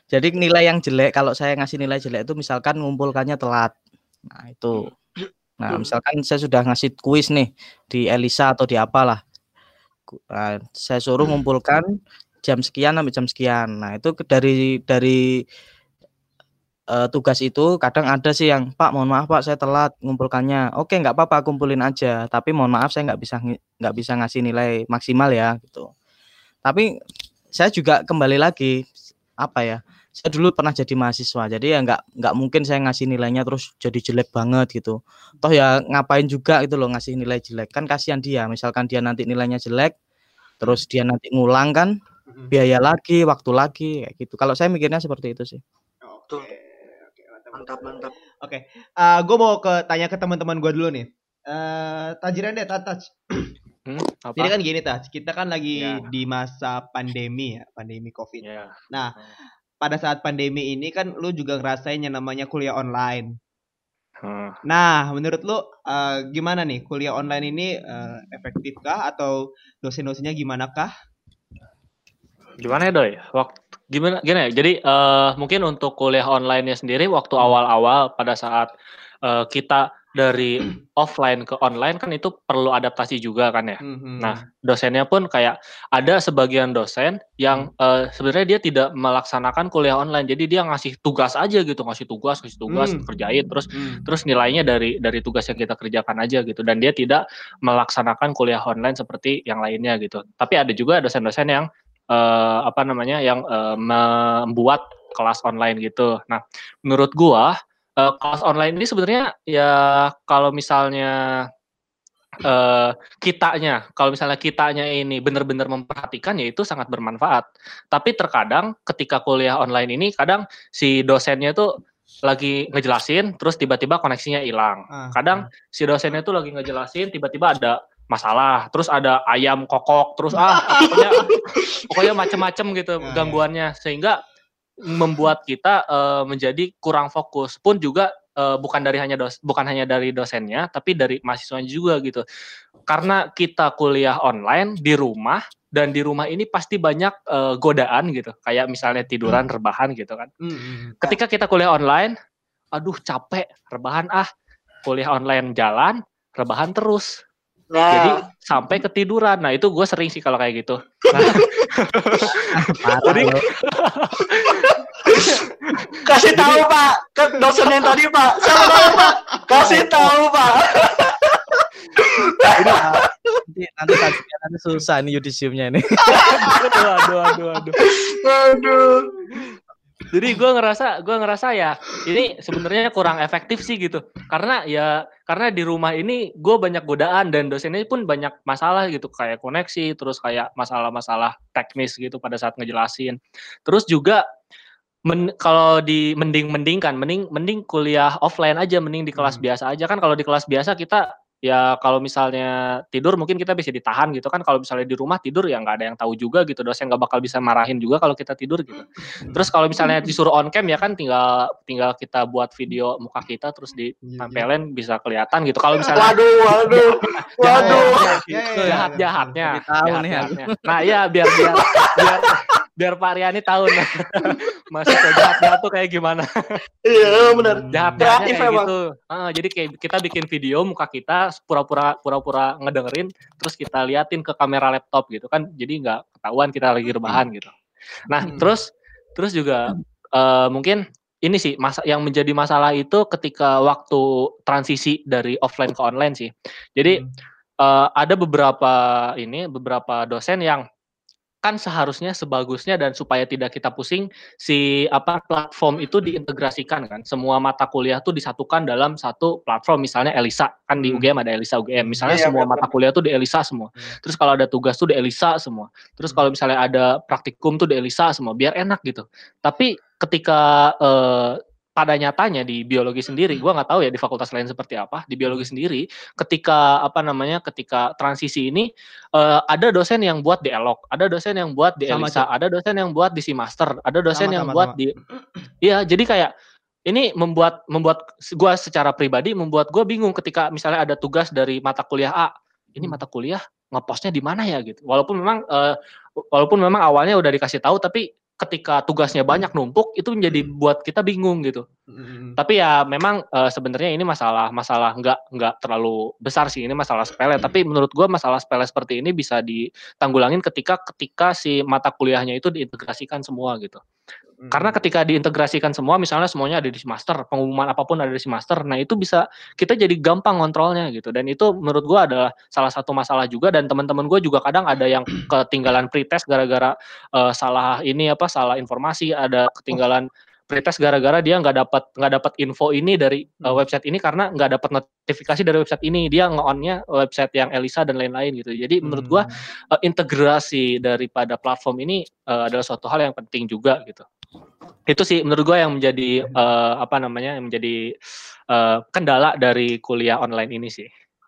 Jadi nilai yang jelek kalau saya ngasih nilai jelek itu misalkan ngumpulkannya telat. Nah, itu. Nah, misalkan saya sudah ngasih kuis nih di Elisa atau di apalah. Nah, saya suruh ngumpulkan jam sekian sampai jam sekian. Nah, itu dari dari eh, tugas itu kadang ada sih yang Pak mohon maaf Pak saya telat ngumpulkannya. Oke nggak apa-apa kumpulin aja. Tapi mohon maaf saya nggak bisa nggak bisa ngasih nilai maksimal ya gitu. Tapi saya juga kembali lagi apa ya? Saya dulu pernah jadi mahasiswa. Jadi ya nggak nggak mungkin saya ngasih nilainya terus jadi jelek banget gitu. Toh ya ngapain juga gitu loh ngasih nilai jelek. Kan kasihan dia. Misalkan dia nanti nilainya jelek terus dia nanti ngulang kan Mm. biaya lagi, waktu lagi kayak gitu. Kalau saya mikirnya seperti itu sih. Oke. Oke, mantap. Mantap, mantap. Eh, gue mau ke tanya ke teman-teman gue dulu nih. Eh, Tajiran deh, Tatach. Hmm, apa? Jadi kan gini, Taj. Kita kan lagi Ya. di masa pandemi ya, pandemi COVID. Ya. Nah, pada saat pandemi ini kan lu juga ngerasain yang namanya kuliah online. Hmm. Nah, menurut lu eh, gimana nih kuliah online ini eh, efektifkah atau dosen-dosennya gimana kah? Gimana ya doi? Waktu gimana gini ya? Jadi eh, mungkin untuk kuliah online-nya sendiri waktu awal-awal pada saat eh, kita dari offline ke online kan itu perlu adaptasi juga kan ya. Mhm. Nah, dosennya pun kayak ada sebagian dosen yang eh, sebenarnya dia tidak melaksanakan kuliah online. Jadi dia ngasih tugas aja gitu, ngasih tugas, ngasih tugas, Hmm. kerjain terus Hmm. terus nilainya dari dari tugas yang kita kerjakan aja gitu dan dia tidak melaksanakan kuliah online seperti yang lainnya gitu. Tapi ada juga dosen-dosen yang eh, apa namanya yang eh, membuat kelas online gitu. Nah, menurut gua eh, kelas online ini sebenarnya ya kalau misalnya eh kitanya, kalau misalnya kitanya ini benar-benar memperhatikan ya itu sangat bermanfaat. Tapi terkadang ketika kuliah online ini kadang si dosennya tuh lagi ngejelasin terus tiba-tiba koneksinya hilang. Ah, Kadang si dosennya tuh lagi ngejelasin tiba-tiba ada masalah, terus ada ayam kokok, terus ah pokoknya pokoknya macem-macem gitu Ah, gangguannya sehingga membuat kita eh, menjadi kurang fokus. Pun juga eh, bukan dari hanya dos bukan hanya dari dosennya tapi dari mahasiswanya juga gitu. Karena kita kuliah online di rumah dan di rumah ini pasti banyak eh, godaan gitu. Kayak misalnya tiduran rebahan gitu kan. Hmm, hmm. ketika kita kuliah online aduh capek rebahan ah. Kuliah online jalan, rebahan terus. Nah, Jadi sampai ketiduran. Nah itu gue sering sih kalau kayak gitu. Nah, Jadi- kasih tahu Pak ke dosen yang tadi Pak. Siapa tahu Pak? Kasih tahu Pak. nanti nanti saksinya nanti susah nih yudisiumnya ini. aduh, aduh, aduh, aduh. Aduh. Jadi gue ngerasa, gue ngerasa ya ini sebenarnya kurang efektif sih gitu. Karena ya karena di rumah ini gue banyak godaan dan dosennya pun banyak masalah gitu kayak koneksi, terus kayak masalah-masalah teknis gitu pada saat ngejelasin. Terus juga men, kalau di mending mending kan, mending mending kuliah offline aja, mending di kelas Hmm. biasa aja kan. Kalau di kelas biasa kita ya kalau misalnya tidur mungkin kita bisa ditahan gitu kan. Kalau misalnya di rumah tidur ya nggak ada yang tahu juga gitu. Dosen nggak bakal bisa marahin juga kalau kita tidur gitu. Terus kalau misalnya disuruh on cam ya kan tinggal tinggal kita buat video muka kita terus ditempelin bisa kelihatan gitu. Kalau misalnya Waduh, waduh. Waduh. Ya, ya, ya. jahat-jahatnya, Jadi tahu nih aku. jahat-jahatnya. Nah, iya biar biar biar biar Pak Riani tahu nah, mahasiswa jahatnya tuh kayak gimana. Iya, benar. Kreatif kayak emang. gitu. Ah, jadi kayak kita bikin video muka kita pura-pura pura-pura ngedengerin terus kita liatin ke kamera laptop gitu kan. Jadi nggak ketahuan kita lagi rebahan gitu. Nah, Hmm. terus terus juga eh, mungkin ini sih masa yang menjadi masalah itu ketika waktu transisi dari offline ke online sih. Jadi Hmm. eh, ada beberapa ini beberapa dosen yang kan seharusnya sebagusnya dan supaya tidak kita pusing si apa platform itu diintegrasikan kan. Semua mata kuliah tuh disatukan dalam satu platform misalnya Elisa. Kan di Hmm. UGM ada Elisa UGM misalnya Iya, semua mata kuliah tuh di Elisa semua. Hmm. terus kalau ada tugas tuh di Elisa semua. Terus Hmm. kalau misalnya ada praktikum tuh di Elisa semua biar enak gitu. Tapi ketika eh, pada nyatanya di biologi sendiri, gua nggak tahu ya di fakultas lain seperti apa. Di biologi sendiri, ketika apa namanya, ketika transisi ini eh, ada dosen yang buat di Elok, ada dosen yang buat di Sama, Elisa, ada dosen yang buat di Simaster, ada dosen Sama, yang sama, buat sama. di, iya. Jadi kayak ini membuat membuat gua secara pribadi membuat gua bingung ketika misalnya ada tugas dari mata kuliah A, ini Hmm. mata kuliah ngepostnya di mana ya gitu. Walaupun memang eh, walaupun memang awalnya udah dikasih tahu, tapi ketika tugasnya banyak numpuk itu menjadi buat kita bingung gitu. Tapi ya memang eh, sebenarnya ini masalah masalah nggak nggak terlalu besar sih ini masalah sepele. Tapi menurut gua masalah sepele seperti ini bisa ditanggulangin ketika ketika si mata kuliahnya itu diintegrasikan semua gitu. Hmm. Karena ketika diintegrasikan semua, misalnya semuanya ada di master, pengumuman apa pun ada di master, nah itu bisa kita jadi gampang kontrolnya gitu. Dan itu menurut gua adalah salah satu masalah juga. Dan teman-teman gue juga kadang ada yang ketinggalan pretest gara-gara eh, salah ini apa salah informasi, ada ketinggalan pretest gara-gara dia nggak dapat nggak dapat info ini dari eh, Hmm. website ini karena nggak dapat notifikasi dari website ini. Dia nge-onnya website yang Elisa dan lain-lain gitu. Jadi menurut gua Hmm. eh, integrasi daripada platform ini eh, adalah suatu hal yang penting juga gitu. Itu sih menurut gue yang menjadi eh, apa namanya yang menjadi eh, kendala dari kuliah online ini sih.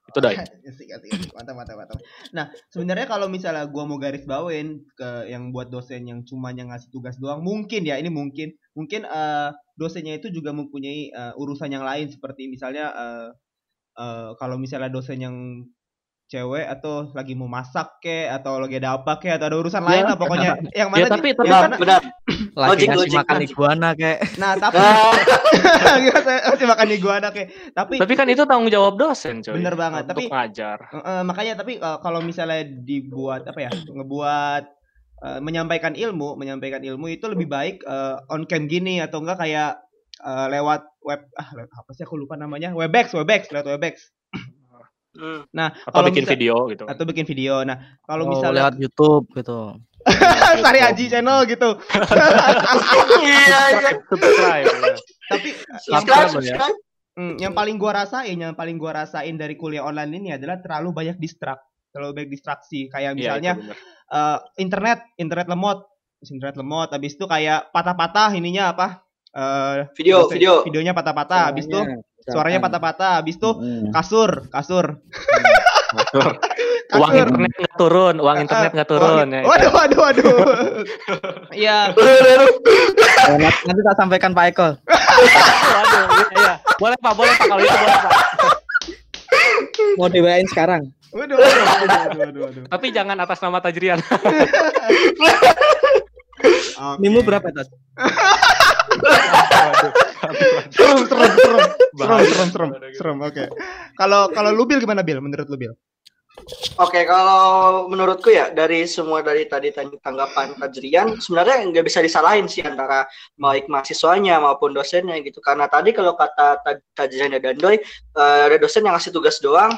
Itu doi. Asik, asik, asik. Mantap, mantap, mantap. Nah, sebenarnya kalau misalnya gua mau garis bawain ke yang buat dosen yang cuma yang ngasih tugas doang, mungkin ya ini mungkin, mungkin eh, dosennya itu juga mempunyai eh, urusan yang lain seperti misalnya eh, eh, kalau misalnya dosen yang cewek atau lagi mau masak ke atau lagi ada apa ke atau ada urusan lain lah pokoknya yang Ya mana tapi tapi yang Ya, mana benar. Lagi Logik, ngasih logik, makan logik. iguana kayak. nah tapi masih makan iguana ke tapi tapi kan itu tanggung jawab dosen coy. Bener banget, Untuk tapi- ngajar. Eh, makanya tapi eh, kalau misalnya dibuat apa ya ngebuat eh, menyampaikan ilmu menyampaikan ilmu itu lebih baik eh, on cam gini atau enggak kayak eh, lewat web ah lewat apa sih aku lupa namanya webex webex lewat webex hmm. nah Atau kalau bikin misal- video gitu. atau bikin video nah kalau Oh, misalnya lewat YouTube gitu. Sari Aji channel gitu Iya, iya. Subscribe. ya. tapi Subscribe, yang paling, subscribe. hmm, yang paling gua rasain yang paling gua rasain dari kuliah online ini adalah terlalu banyak distrak terlalu banyak distraksi kayak Iya, misalnya eh, internet internet lemot internet lemot habis itu kayak patah-patah ininya apa eh Video, video. videonya patah-patah habis itu suaranya patah-patah habis itu kasur kasur. Uang internet nggak turun, uang internet nggak turun ya. itu. waduh waduh waduh iya nanti nanti tak sampaikan Pak Eko. Waduh, iya, iya. Boleh Pak, boleh Pak kalau itu boleh Pak. Mau dibayain sekarang. waduh waduh waduh waduh, waduh, waduh. Tapi jangan atas nama Tajrian. Nimu berapa, Tas? Serem serem serem serem serem serem serem oke kalau kalau lu bil gimana bil menurut lu bil Oke, kalau menurutku ya dari semua dari tadi tang- tanggapan Tajrian sebenarnya nggak bisa disalahin sih antara baik mahasiswanya maupun dosennya gitu. Karena tadi kalau kata Tajrian dan Doi eh, ada dosen yang ngasih tugas doang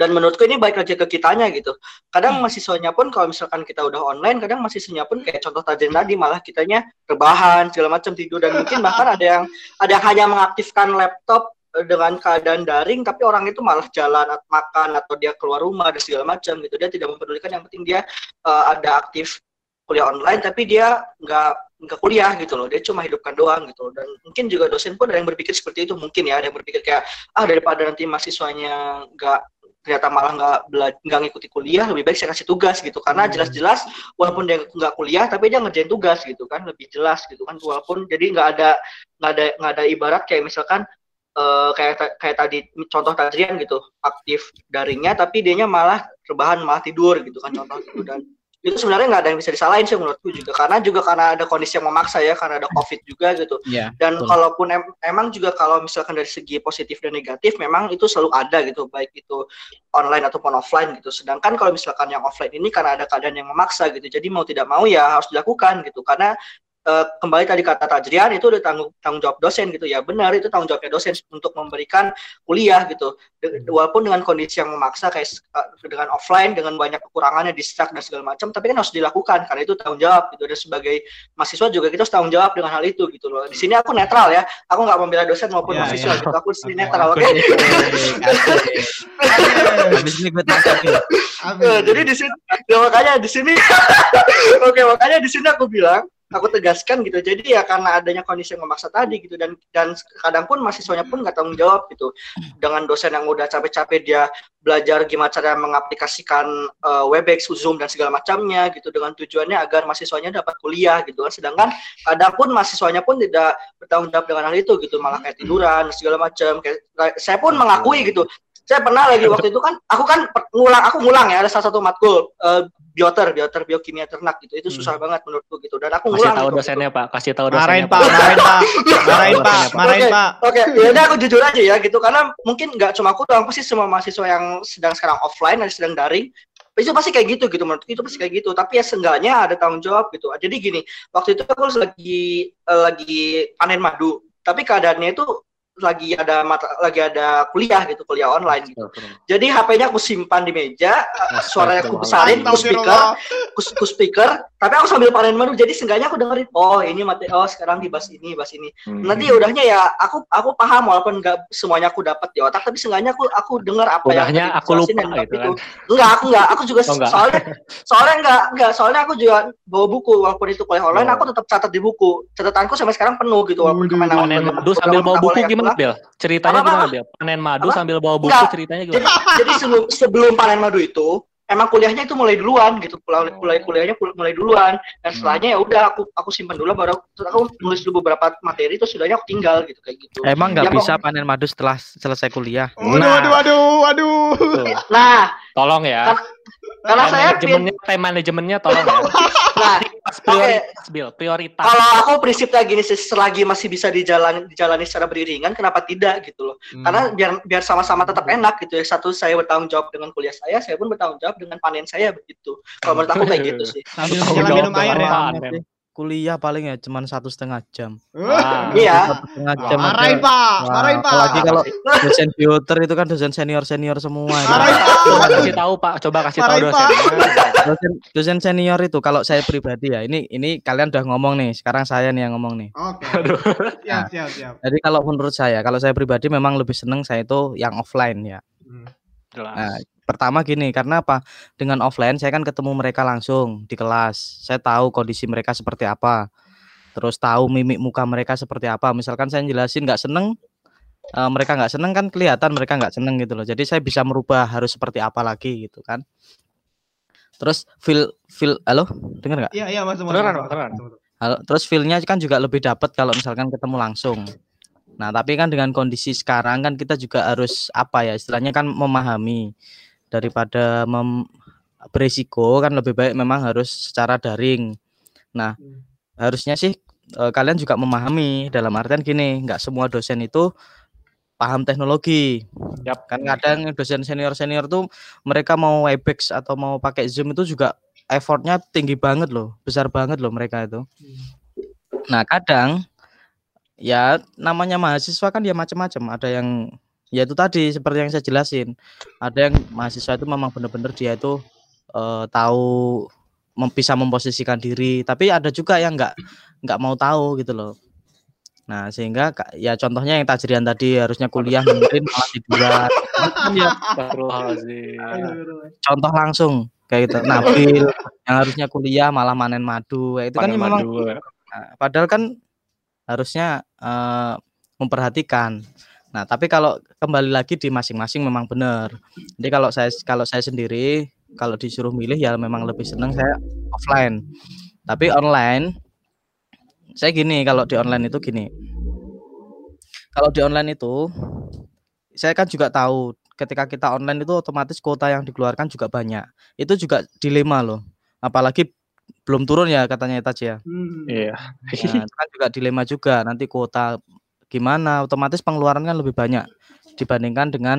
dan menurutku ini baik lagi ke kitanya gitu. Kadang mahasiswanya pun kalau misalkan kita udah online, kadang mahasiswanya pun kayak contoh Tajrian tadi malah kitanya rebahan segala macam tidur dan mungkin bahkan ada yang ada yang hanya mengaktifkan laptop dengan keadaan daring tapi orang itu malah jalan at- makan atau dia keluar rumah dan segala macam gitu. Dia tidak mempedulikan yang penting dia eh, ada aktif kuliah online tapi dia nggak nggak kuliah gitu loh. Dia cuma hidupkan doang gitu loh. dan mungkin juga dosen pun ada yang berpikir seperti itu mungkin ya. Ada yang berpikir kayak ah daripada nanti mahasiswanya nggak ternyata malah nggak nggak ngikuti kuliah lebih baik saya kasih tugas gitu. Karena Hmm. jelas-jelas walaupun dia nggak kuliah tapi dia ngerjain tugas gitu kan lebih jelas gitu kan. Walaupun jadi nggak ada nggak ada nggak ada ibarat kayak misalkan eh, kayak kayak tadi contoh Tajrian gitu aktif daringnya tapi dianya malah rebahan malah tidur gitu kan contoh gitu dan itu sebenarnya nggak ada yang bisa disalahin sih menurutku juga karena juga karena ada kondisi yang memaksa ya karena ada covid juga gitu Iya. dan betul. kalaupun em- emang juga kalau misalkan dari segi positif dan negatif memang itu selalu ada gitu baik itu online ataupun offline gitu sedangkan kalau misalkan yang offline ini karena ada keadaan yang memaksa gitu jadi mau tidak mau ya harus dilakukan gitu karena eh, kembali tadi kata Tajrian itu udah tanggung tanggung jawab dosen gitu ya. Benar itu tanggung jawabnya dosen untuk memberikan kuliah gitu. De- walaupun dengan kondisi yang memaksa kayak eh, dengan offline dengan banyak kekurangannya distract dan segala macam tapi kan harus dilakukan karena itu tanggung jawab gitu. Dan sebagai mahasiswa juga kita harus tanggung jawab dengan hal itu gitu loh. Di sini aku netral ya. Aku nggak membela dosen maupun Ya, mahasiswa ya. gitu. Aku di sini Oke, netral oke. Habis ini gue tangkap ya. Eh, jadi di sini ya makanya di sini. Oke makanya di sini aku bilang aku tegaskan gitu. Jadi ya karena adanya kondisi yang memaksa tadi gitu. Dan dan kadang pun mahasiswanya pun nggak tanggung jawab gitu. Dengan dosen yang udah capek-capek dia belajar gimana cara mengaplikasikan eh, Webex, Zoom dan segala macamnya gitu. Dengan tujuannya agar mahasiswanya dapat kuliah gitu kan. Sedangkan kadang pun mahasiswanya pun tidak bertanggung jawab dengan hal itu gitu. Malah kayak tiduran segala macam. Kayak saya pun mengakui gitu. Saya pernah lagi waktu itu kan aku kan ngulang aku ngulang ya ada salah satu matkul eh, bioter bioter biokimia ternak gitu. Itu susah banget menurutku gitu. Dan aku Kasih ngulang tahu gitu. dosennya pak, kasih tahu marahin dosennya pak. Marahin pak. Marahin pak. Marahin Oke. pak. Oke, ya udah aku jujur aja ya gitu. Karena mungkin nggak cuma aku doang pasti semua mahasiswa yang sedang sekarang offline dan sedang daring itu pasti kayak gitu gitu. Menurut itu pasti kayak gitu. Tapi ya seenggaknya ada tanggung jawab gitu. Jadi gini waktu itu aku lagi eh, lagi panen madu. Tapi keadaannya itu lagi ada mata lagi ada kuliah gitu kuliah online gitu jadi HP-nya aku simpan di meja eh, suaranya aku besarin aku speaker Astagfirullah. ku, ku speaker tapi aku sambil panen madu jadi seenggaknya aku dengerin oh ini mati oh sekarang dibahas ini bahas ini Hmm. nanti ya udahnya ya aku aku paham walaupun nggak semuanya aku dapat di otak tapi seenggaknya aku aku dengar apa Udahnya yang aku lupa dan gitu itu enggak aku enggak aku juga Oh, enggak. soalnya soalnya enggak enggak soalnya aku juga bawa buku walaupun itu kuliah online Oh. aku tetap catat di buku catatanku sampai sekarang penuh gitu walaupun Waduh, ke mana Panen madu sambil bawa buku gimana Bel? Ceritanya Apa, gimana? Bel? Panen madu Apa? sambil bawa buku Enggak. ceritanya gimana? jadi sebelum sebelum panen madu itu emang kuliahnya itu mulai duluan gitu mulai mulai kuliahnya kul- mulai duluan dan setelahnya ya udah aku aku simpan dulu baru terus aku nulis dulu beberapa materi terus sudahnya aku tinggal gitu kayak gitu Emang nggak Ya, bisa panen madu setelah selesai kuliah? waduh Nah. waduh waduh waduh nah Tolong ya. Time saya manajemennya, time manajemennya tolong ya. nah Prioritas, Bil, prioritas. kalau aku prinsipnya gini sih selagi masih bisa dijalani dijalani secara beriringan kenapa tidak gitu loh Hmm. karena biar biar sama-sama tetap enak gitu ya satu saya bertanggung jawab dengan kuliah saya saya pun bertanggung jawab dengan panen saya begitu kalau menurut aku kayak gitu sih Sambil minum air ya. Kuliah paling ya cuman satu setengah jam. Wah. iya Satu setengah jam. marahin pak Wah, marahin pak apalagi kalau dosen bioter itu kan dosen senior senior semua. itu. Marahin, Pak. Coba kasih tahu Pak, coba kasih tahu dosennya. dosen dosen senior itu kalau saya pribadi ya ini ini kalian udah ngomong nih sekarang saya nih yang ngomong nih oke Aduh. siap siap siap jadi kalau menurut saya kalau saya pribadi memang lebih seneng saya itu yang offline ya Hmm. Jelas. Nah, pertama gini karena apa? Dengan offline saya kan ketemu mereka langsung di kelas. Saya tahu kondisi mereka seperti apa. Terus tahu mimik muka mereka seperti apa. Misalkan saya jelasin nggak seneng eh, mereka nggak seneng kan kelihatan mereka nggak seneng gitu loh. Jadi saya bisa merubah harus seperti apa lagi gitu kan. Terus feel feel halo? Dengar nggak? Iya iya masuk, masuk. Halo, terus feel-nya kan juga lebih dapat kalau misalkan ketemu langsung. Nah, tapi kan dengan kondisi sekarang kan kita juga harus apa ya istilahnya kan memahami daripada mem berisiko kan lebih baik memang harus secara daring. Nah, Hmm. harusnya sih eh, kalian juga memahami dalam artian gini, nggak semua dosen itu paham teknologi. Yap. Kan kadang dosen senior-senior tuh mereka mau Webex atau mau pakai Zoom itu juga effortnya tinggi banget loh, besar banget loh mereka itu. Nah kadang ya namanya mahasiswa kan ya macam-macam. Ada yang ya itu tadi seperti yang saya jelasin. Ada yang mahasiswa itu memang benar-benar dia itu eh, tahu mem- bisa memposisikan diri, tapi ada juga yang nggak nggak mau tahu gitu loh. Nah sehingga ya contohnya yang tajrian tadi harusnya kuliah mungkin malah tiduran. Kan ya contoh langsung kayak gitu. Nabil yang harusnya kuliah malah manen madu. Kayak itu kan ya memang madu. Nah, padahal kan harusnya eh, memperhatikan. Nah, tapi kalau kembali lagi di masing-masing memang benar. Jadi kalau saya kalau saya sendiri kalau disuruh milih ya memang lebih senang saya offline. Tapi online saya gini kalau di online itu gini. Kalau di online itu saya kan juga tahu ketika kita online itu otomatis kuota yang dikeluarkan juga banyak. Itu juga dilema loh. Apalagi belum turun ya katanya Taj ya. Hmm. Iya. Nah, itu kan juga dilema juga nanti kuota gimana otomatis pengeluaran kan lebih banyak dibandingkan dengan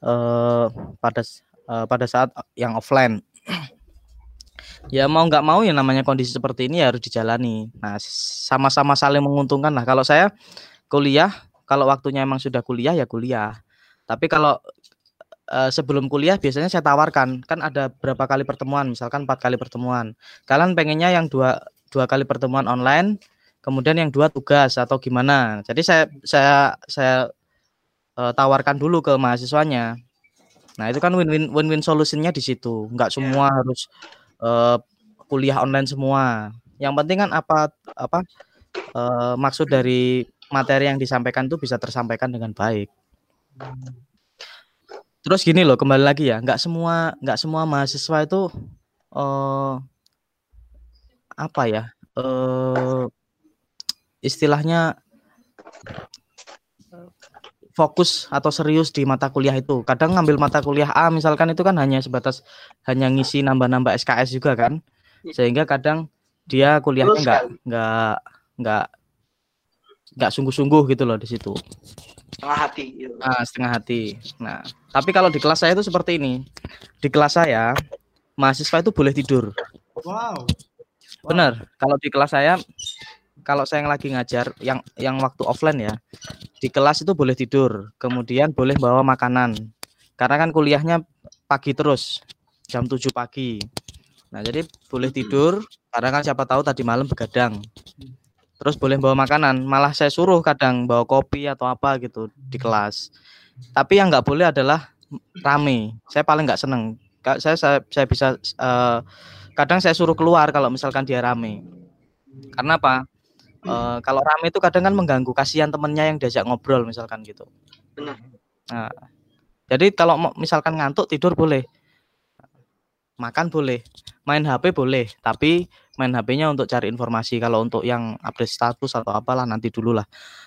eh pada eh, pada saat yang offline. ya mau nggak mau ya namanya kondisi seperti ini ya harus dijalani. Nah, sama-sama saling menguntungkan lah. Kalau saya kuliah, kalau waktunya emang sudah kuliah ya kuliah. Tapi kalau eh, sebelum kuliah biasanya saya tawarkan kan ada berapa kali pertemuan, misalkan empat kali pertemuan. Kalian pengennya yang dua dua kali pertemuan online, kemudian yang dua tugas atau gimana. Jadi saya saya saya eh, tawarkan dulu ke mahasiswanya. Nah, itu kan win-win win-win solutionnya di situ. Enggak semua harus eh, kuliah online semua. Yang penting kan apa apa eh, maksud dari materi yang disampaikan itu bisa tersampaikan dengan baik. Terus gini loh, kembali lagi ya, nggak semua nggak semua mahasiswa itu eh apa ya? eh istilahnya fokus atau serius di mata kuliah itu. Kadang ngambil mata kuliah A misalkan itu kan hanya sebatas hanya ngisi nambah-nambah SKS juga kan. Sehingga kadang dia kuliahnya Betul nggak nggak nggak nggak sungguh-sungguh gitu loh di situ. Tengah hati gitu. Nah, setengah hati. Nah, tapi kalau di kelas saya itu seperti ini. Di kelas saya mahasiswa itu boleh tidur. Wow. Benar. Kalau di kelas saya kalau saya yang lagi ngajar yang yang waktu offline ya, di kelas itu boleh tidur, kemudian boleh bawa makanan. Karena kan kuliahnya pagi terus, jam 7 pagi. Nah, jadi boleh tidur karena kan siapa tahu tadi malam begadang. Terus boleh bawa makanan, malah saya suruh kadang bawa kopi atau apa gitu di kelas. Tapi yang nggak boleh adalah rame. Saya paling nggak seneng. Saya saya, saya bisa eh, kadang saya suruh keluar kalau misalkan dia rame. Karena apa? Eh, kalau rame itu kadang kan mengganggu kasihan temennya yang diajak ngobrol misalkan gitu. Benar. Nah, jadi kalau mau- misalkan ngantuk tidur boleh, makan boleh, main HP boleh, tapi main HP-nya untuk cari informasi. Kalau untuk yang update status atau apalah nanti dulu lah.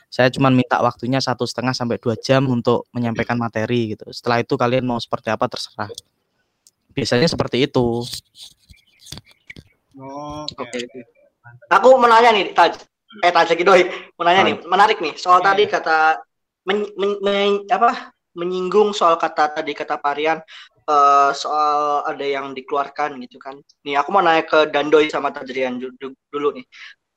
Saya cuma minta waktunya satu setengah sampai dua jam untuk menyampaikan materi gitu. Setelah itu kalian mau seperti apa terserah. Biasanya seperti itu. Oh, Oke. Oke. Aku menanya nih, Taj. Eh, Taj lagi doi. Menanya nih, menarik nih. Soal tadi iya. kata men- men- men- apa? Menyinggung soal kata tadi kata Parian eh, soal ada yang dikeluarkan gitu kan. Nih, aku mau nanya ke Dandoy sama Tajrian dulu nih.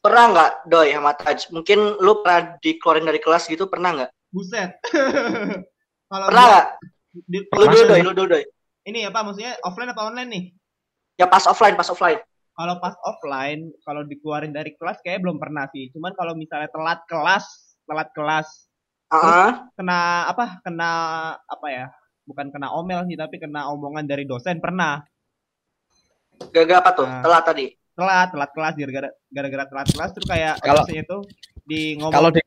Pernah nggak Doi sama Taj? Mungkin lu pernah dikeluarin dari kelas gitu, pernah nggak? Buset. Kalau Pernah nggak? Lu dulu Doi, lu dulu Doi. ini apa maksudnya offline apa online nih? Ya pas offline, pas offline. Kalau pas offline, kalau dikeluarin dari kelas kayak belum pernah sih. Cuman kalau misalnya telat kelas, telat kelas, Ah, kena apa? Kena apa ya? Bukan kena omel sih, tapi kena omongan dari dosen pernah. gara-gara apa tuh? Nah. Telat tadi. Telat, telat kelas gara-gara gara-gara telat kelas terus kayak Kalau- dosennya tuh di ngomong Kalau di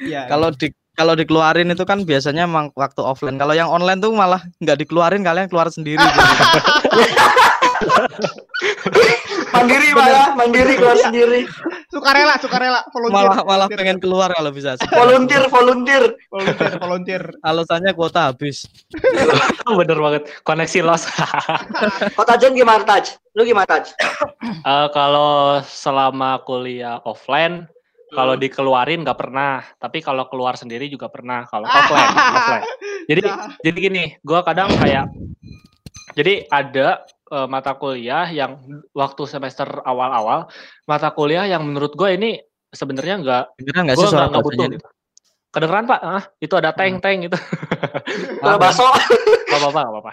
Iya, kalau di kalau dikeluarin itu kan biasanya emang waktu offline. Kalau yang online tuh malah nggak dikeluarin, kalian keluar sendiri. Mandiri malah, mandiri kelas sendiri. sukarela, sukarela, volunteer. malah malah pengen keluar kalau bisa. Volunteer, volunteer. volunteer, volunteer. Alasannya kuota habis. Bener banget. Koneksi loss. Kok Tajan gimana Taj? Lu gimana Taj? Eh, kalau selama kuliah offline Kalau dikeluarin nggak pernah, tapi kalau keluar sendiri juga pernah. Kalau offline, offline. Jadi Dah. jadi gini, gua kadang kayak jadi ada eh, mata kuliah yang waktu semester awal-awal mata kuliah yang menurut gue ini sebenarnya nggak nggak sih suara nggak nggak butuh itu? gitu. Kedengeran pak? Ah, itu ada tank tank gitu. Kalau bakso. Gak apa-apa, gak apa-apa.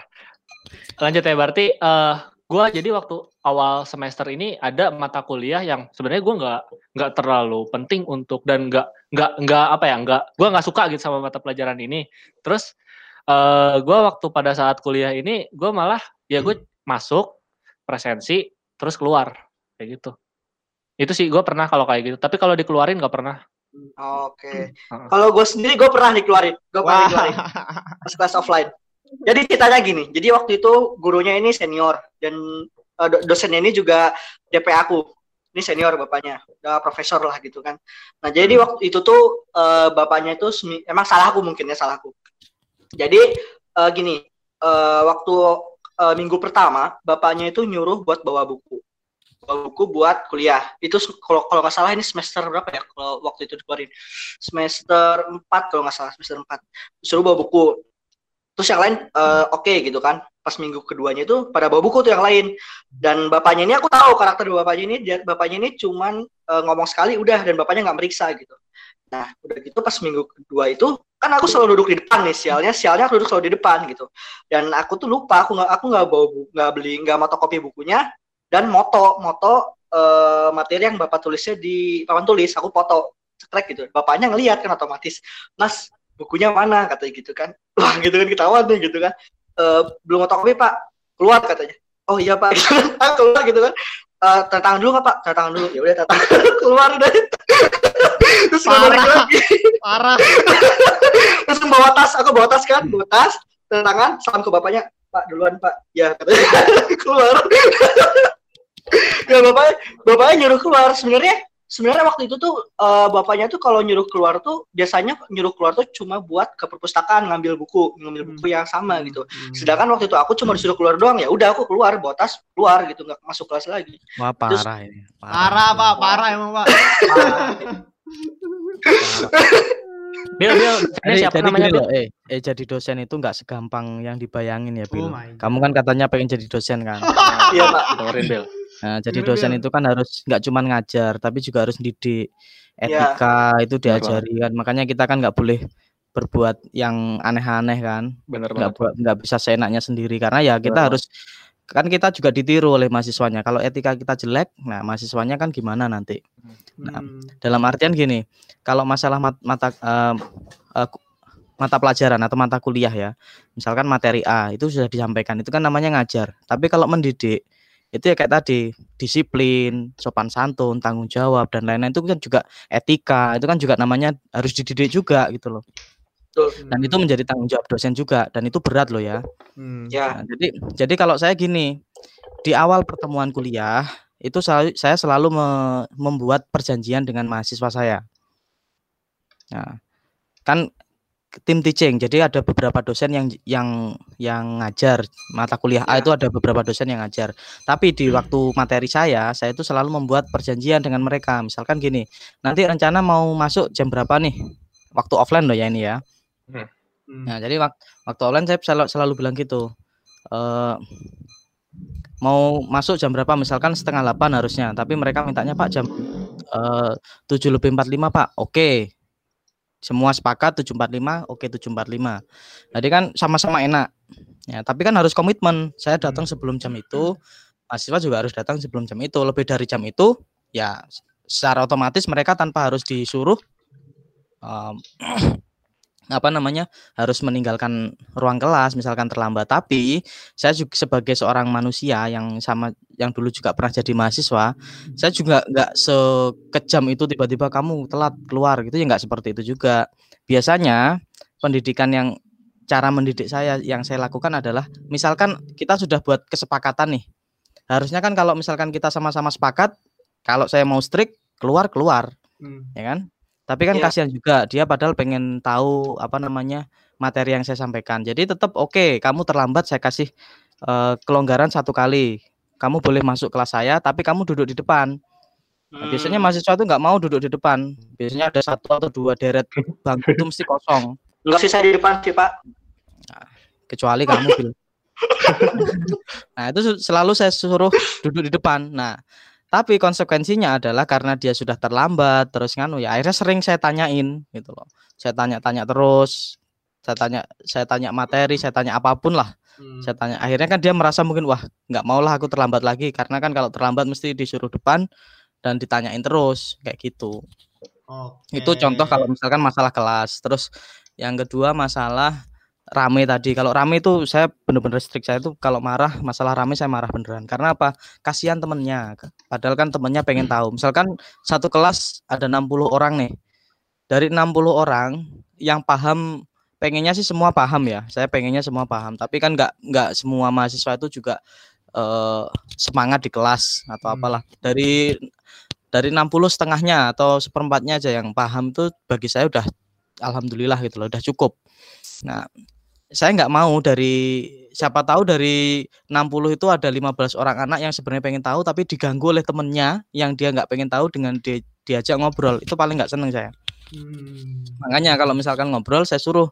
Lanjut ya, berarti eh gue jadi waktu awal semester ini ada mata kuliah yang sebenarnya gue nggak nggak terlalu penting untuk dan nggak nggak nggak apa ya nggak gue nggak suka gitu sama mata pelajaran ini. Terus eh gue waktu pada saat kuliah ini gue malah ya gue masuk presensi terus keluar kayak gitu. Itu sih gue pernah kalau kayak gitu. Tapi kalau dikeluarin nggak pernah. Oke. Heeh. Kalau gue sendiri gue pernah dikeluarin. Gue pernah Wah. dikeluarin pas kelas offline. Jadi ceritanya gini. Jadi waktu itu gurunya ini senior dan eh, do- dosennya ini juga DP aku. Ini senior bapaknya, udah profesor lah gitu kan. Nah jadi waktu itu tuh eh, bapaknya itu emang salahku mungkin ya salahku. Jadi eh, gini, eh, waktu eh, minggu pertama bapaknya itu nyuruh buat bawa buku, bawa buku buat kuliah. Itu kalau kalau nggak salah ini semester berapa ya? Kalau waktu itu dikeluarin semester 4 kalau nggak salah semester 4 suruh bawa buku. Terus yang lain eh, oke gitu kan. Pas minggu keduanya itu pada bawa buku tuh yang lain. Dan bapaknya ini aku tahu karakter bapaknya ini dia bapaknya ini cuman eh, ngomong sekali udah dan bapaknya nggak meriksa gitu. Nah, udah gitu pas minggu kedua itu kan aku selalu duduk di depan nih sialnya sialnya aku duduk selalu di depan gitu. Dan aku tuh lupa aku nggak aku nggak bawa nggak beli nggak motokopi bukunya dan moto moto eh, materi yang bapak tulisnya di papan tulis aku foto cekrek gitu. Bapaknya ngelihat kan otomatis mas bukunya mana? katanya gitu kan. Wah gitu kan ketahuan nih gitu kan. "Eh, belum motokopi pak. Keluar katanya. Oh iya pak. Gitu kan keluar gitu kan. Tanda tangan dulu nggak pak? Tanda tangan dulu. Ya udah tanda tangan keluar udah terus nggak balik Parah. lagi. Parah. terus bawa tas. Aku bawa tas kan? Bawa tas tangan salam ke bapaknya. Pak duluan pak. Ya katanya. Keluar. Ya bapaknya bapaknya nyuruh keluar. Sebenarnya sebenarnya waktu itu tuh eh, bapaknya tuh kalau nyuruh keluar tuh biasanya nyuruh keluar tuh cuma buat ke perpustakaan ngambil buku ngambil buku yang sama gitu. Hmm. sedangkan waktu itu aku cuma disuruh keluar doang. Ya udah aku keluar bawa tas keluar gitu. Nggak masuk kelas lagi. Wah Terus- parah ini. Parah, Pak. Parah emang, Pak. Bil, Bil, ini Jadi, siapa jadi namanya loh, eh, eh jadi dosen itu nggak segampang yang dibayangin ya, Bil. Oh. Kamu kan katanya pengen jadi dosen kan. iya pak Dengerin Bil. Nah, jadi Gimana, dosen Bil? itu kan harus nggak cuma ngajar, tapi juga harus didik. Iya. Etika itu Benar diajari kan. Makanya kita kan nggak boleh berbuat yang aneh-aneh kan. Bener Nggak banget. buat nggak bisa seenaknya sendiri karena ya kita Benar. harus kan kita juga ditiru oleh mahasiswanya. Kalau etika kita jelek, nah mahasiswanya kan gimana nanti? Nah, Hmm. Dalam artian gini, kalau masalah mat- mata eh, ku- mata pelajaran atau mata kuliah ya, misalkan materi A itu sudah disampaikan, itu kan namanya ngajar. Tapi kalau mendidik itu ya kayak tadi disiplin, sopan santun, tanggung jawab dan lain-lain itu kan juga etika, itu kan juga namanya harus dididik juga gitu loh. Dan itu menjadi tanggung jawab dosen juga dan itu berat loh ya. Hmm. ya Nah, jadi jadi kalau saya gini, di awal pertemuan kuliah itu saya, saya selalu me- membuat perjanjian dengan mahasiswa saya. Nah, kan tim teaching. Jadi ada beberapa dosen yang yang yang ngajar mata kuliah A Ya. itu ada beberapa dosen yang ngajar. Tapi di waktu materi saya, saya itu selalu membuat perjanjian dengan mereka. Misalkan gini, nanti rencana mau masuk jam berapa nih? Waktu offline loh ya ini ya. Hmm. Nah, jadi wak- waktu online saya selalu, selalu bilang gitu. eh mau masuk jam berapa? Misalkan setengah 8 harusnya, tapi mereka mintanya Pak jam eh 7 lebih 45 Pak. Oke. Semua sepakat 7.45, oke 7.45. Jadi kan sama-sama enak. Ya, tapi kan harus komitmen. Saya datang sebelum jam itu, mahasiswa juga harus datang sebelum jam itu. Lebih dari jam itu, ya secara otomatis mereka tanpa harus disuruh em, apa namanya harus meninggalkan ruang kelas misalkan terlambat. Tapi saya juga sebagai seorang manusia yang sama yang dulu juga pernah jadi mahasiswa saya juga nggak sekejam itu tiba-tiba kamu telat keluar gitu ya nggak seperti itu juga. Biasanya pendidikan yang cara mendidik saya yang saya lakukan adalah misalkan kita sudah buat kesepakatan nih harusnya kan kalau misalkan kita sama-sama sepakat kalau saya mau strict keluar keluar. Hmm. ya kan tapi kan Iya. kasihan juga dia padahal pengen tahu apa namanya materi yang saya sampaikan jadi tetap oke kamu terlambat saya kasih eh, kelonggaran satu kali kamu boleh masuk kelas saya tapi kamu duduk di depan Nah, biasanya mahasiswa tuh nggak mau duduk di depan. Biasanya ada satu atau dua deret bangku itu mesti kosong. Enggak sih saya di depan sih, Pak. Kecuali kamu, nah, itu selalu saya suruh duduk di depan. Nah, tapi konsekuensinya adalah karena dia sudah terlambat, terus nganu ya akhirnya sering saya tanyain gitu loh. Saya tanya-tanya terus, saya tanya saya tanya materi, saya tanya apa pun lah. Hmm. Saya tanya akhirnya kan dia merasa mungkin wah nggak maulah aku terlambat lagi karena kan kalau terlambat mesti disuruh depan dan ditanyain terus kayak gitu. Oke. Itu contoh kalau misalkan masalah kelas. Terus yang kedua masalah rame tadi. Kalau rame itu saya bener-bener strict saya itu kalau marah masalah rame saya marah beneran. Karena apa? Kasihan temennya. Padahal kan temennya pengen tahu. Misalkan satu kelas ada 60 orang nih. Dari 60 orang yang paham pengennya sih semua paham ya. Saya pengennya semua paham. Tapi kan nggak nggak semua mahasiswa itu juga eh, semangat di kelas atau Hmm. apalah. Dari dari 60 setengahnya atau seperempatnya aja yang paham itu bagi saya udah alhamdulillah gitu loh, udah cukup. Nah, saya nggak mau dari siapa tahu dari 60 itu ada 15 orang anak yang sebenarnya pengen tahu tapi diganggu oleh temennya yang dia nggak pengen tahu dengan di, diajak ngobrol itu paling nggak seneng saya. Hmm. Makanya kalau misalkan ngobrol saya suruh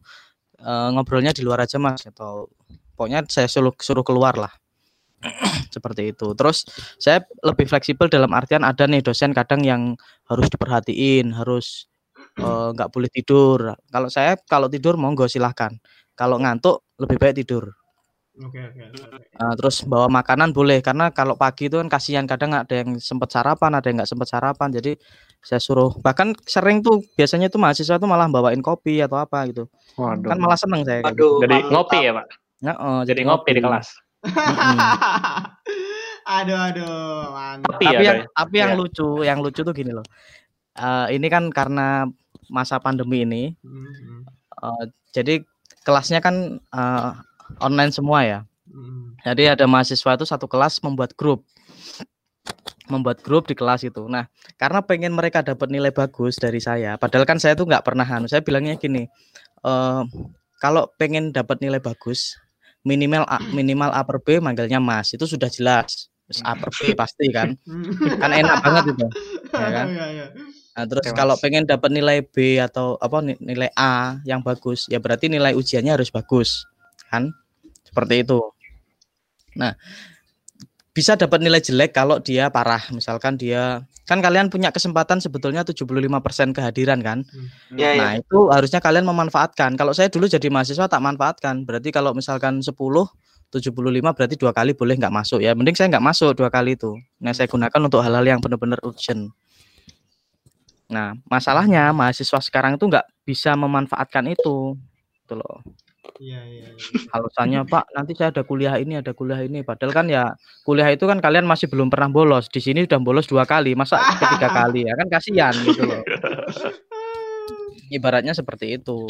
eh, ngobrolnya di luar aja mas atau pokoknya saya suruh suruh keluar lah seperti itu. Terus saya lebih fleksibel dalam artian ada nih dosen kadang yang harus diperhatiin, harus eh, nggak boleh tidur. Kalau saya kalau tidur monggo silahkan. Kalau ngantuk lebih baik tidur. Oke oke. Nah, terus bawa makanan boleh karena kalau pagi itu kan kasihan kadang ada yang sempat sarapan, ada yang nggak sempat sarapan. Jadi saya suruh bahkan sering tuh biasanya tuh mahasiswa tuh malah bawain kopi atau apa gitu. Waduh. Kan malah seneng saya. gitu. Aduh. jadi mantap. ngopi ya, Pak. Heeh, Jadi ngopi di kelas. aduh aduh mantap. Tapi, Tapi ya, yang tapi yang Iya. lucu, yang lucu tuh gini loh. Eh, ini kan karena masa pandemi ini, Hmm, eh, jadi kelasnya kan eh, online semua ya. hmm, Jadi ada mahasiswa itu satu kelas membuat grup, membuat grup di kelas itu. Nah, karena pengen mereka dapat nilai bagus dari saya, padahal kan saya tuh nggak pernah anu. Saya bilangnya gini, eh, kalau pengen dapat nilai bagus, minimal A, minimal A per B manggilnya Mas, itu sudah jelas. A per B pasti kan, hmm. kan enak banget itu. Ya kan? Nah, terus Oke, kalau Mas. pengen dapat nilai B atau apa ni- nilai A yang bagus, ya berarti nilai ujiannya harus bagus, kan? Seperti itu. Nah, bisa dapat nilai jelek kalau dia parah. Misalkan dia kan kalian punya kesempatan sebetulnya 75% kehadiran kan? Iya, iya. Nah, itu harusnya kalian memanfaatkan. Kalau saya dulu jadi mahasiswa tak manfaatkan. Berarti kalau misalkan 10 75 berarti dua kali boleh nggak masuk ya. Mending saya nggak masuk dua kali itu. Nah, saya gunakan untuk hal-hal yang benar-benar urgent. Nah, masalahnya mahasiswa sekarang itu nggak bisa memanfaatkan itu. Gitu loh. Iya, iya, iya. Alasannya, Pak, nanti saya ada kuliah ini, ada kuliah ini. Padahal kan ya kuliah itu kan kalian masih belum pernah bolos. Di sini udah bolos dua kali, masa ketiga kali ya kan kasihan gitu loh. Ibaratnya seperti itu.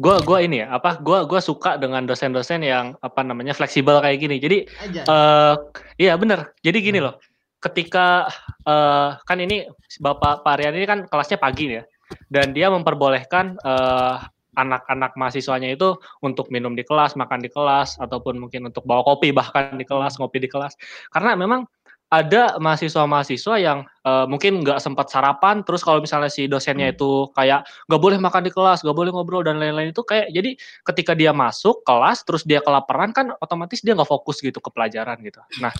Gua gua ini ya, apa? Gua gua suka dengan dosen-dosen yang apa namanya fleksibel kayak gini. Jadi Aja. eh iya bener. Jadi gini loh. Ketika eh kan ini Bapak Pak Aryan ini kan kelasnya pagi ya. Dan dia memperbolehkan eh anak-anak mahasiswanya itu untuk minum di kelas, makan di kelas, ataupun mungkin untuk bawa kopi bahkan di kelas, ngopi di kelas. Karena memang ada mahasiswa-mahasiswa yang eh, mungkin nggak sempat sarapan, terus kalau misalnya si dosennya itu kayak nggak boleh makan di kelas, nggak boleh ngobrol dan lain-lain itu kayak jadi ketika dia masuk kelas terus dia kelaparan kan otomatis dia nggak fokus gitu ke pelajaran gitu. Nah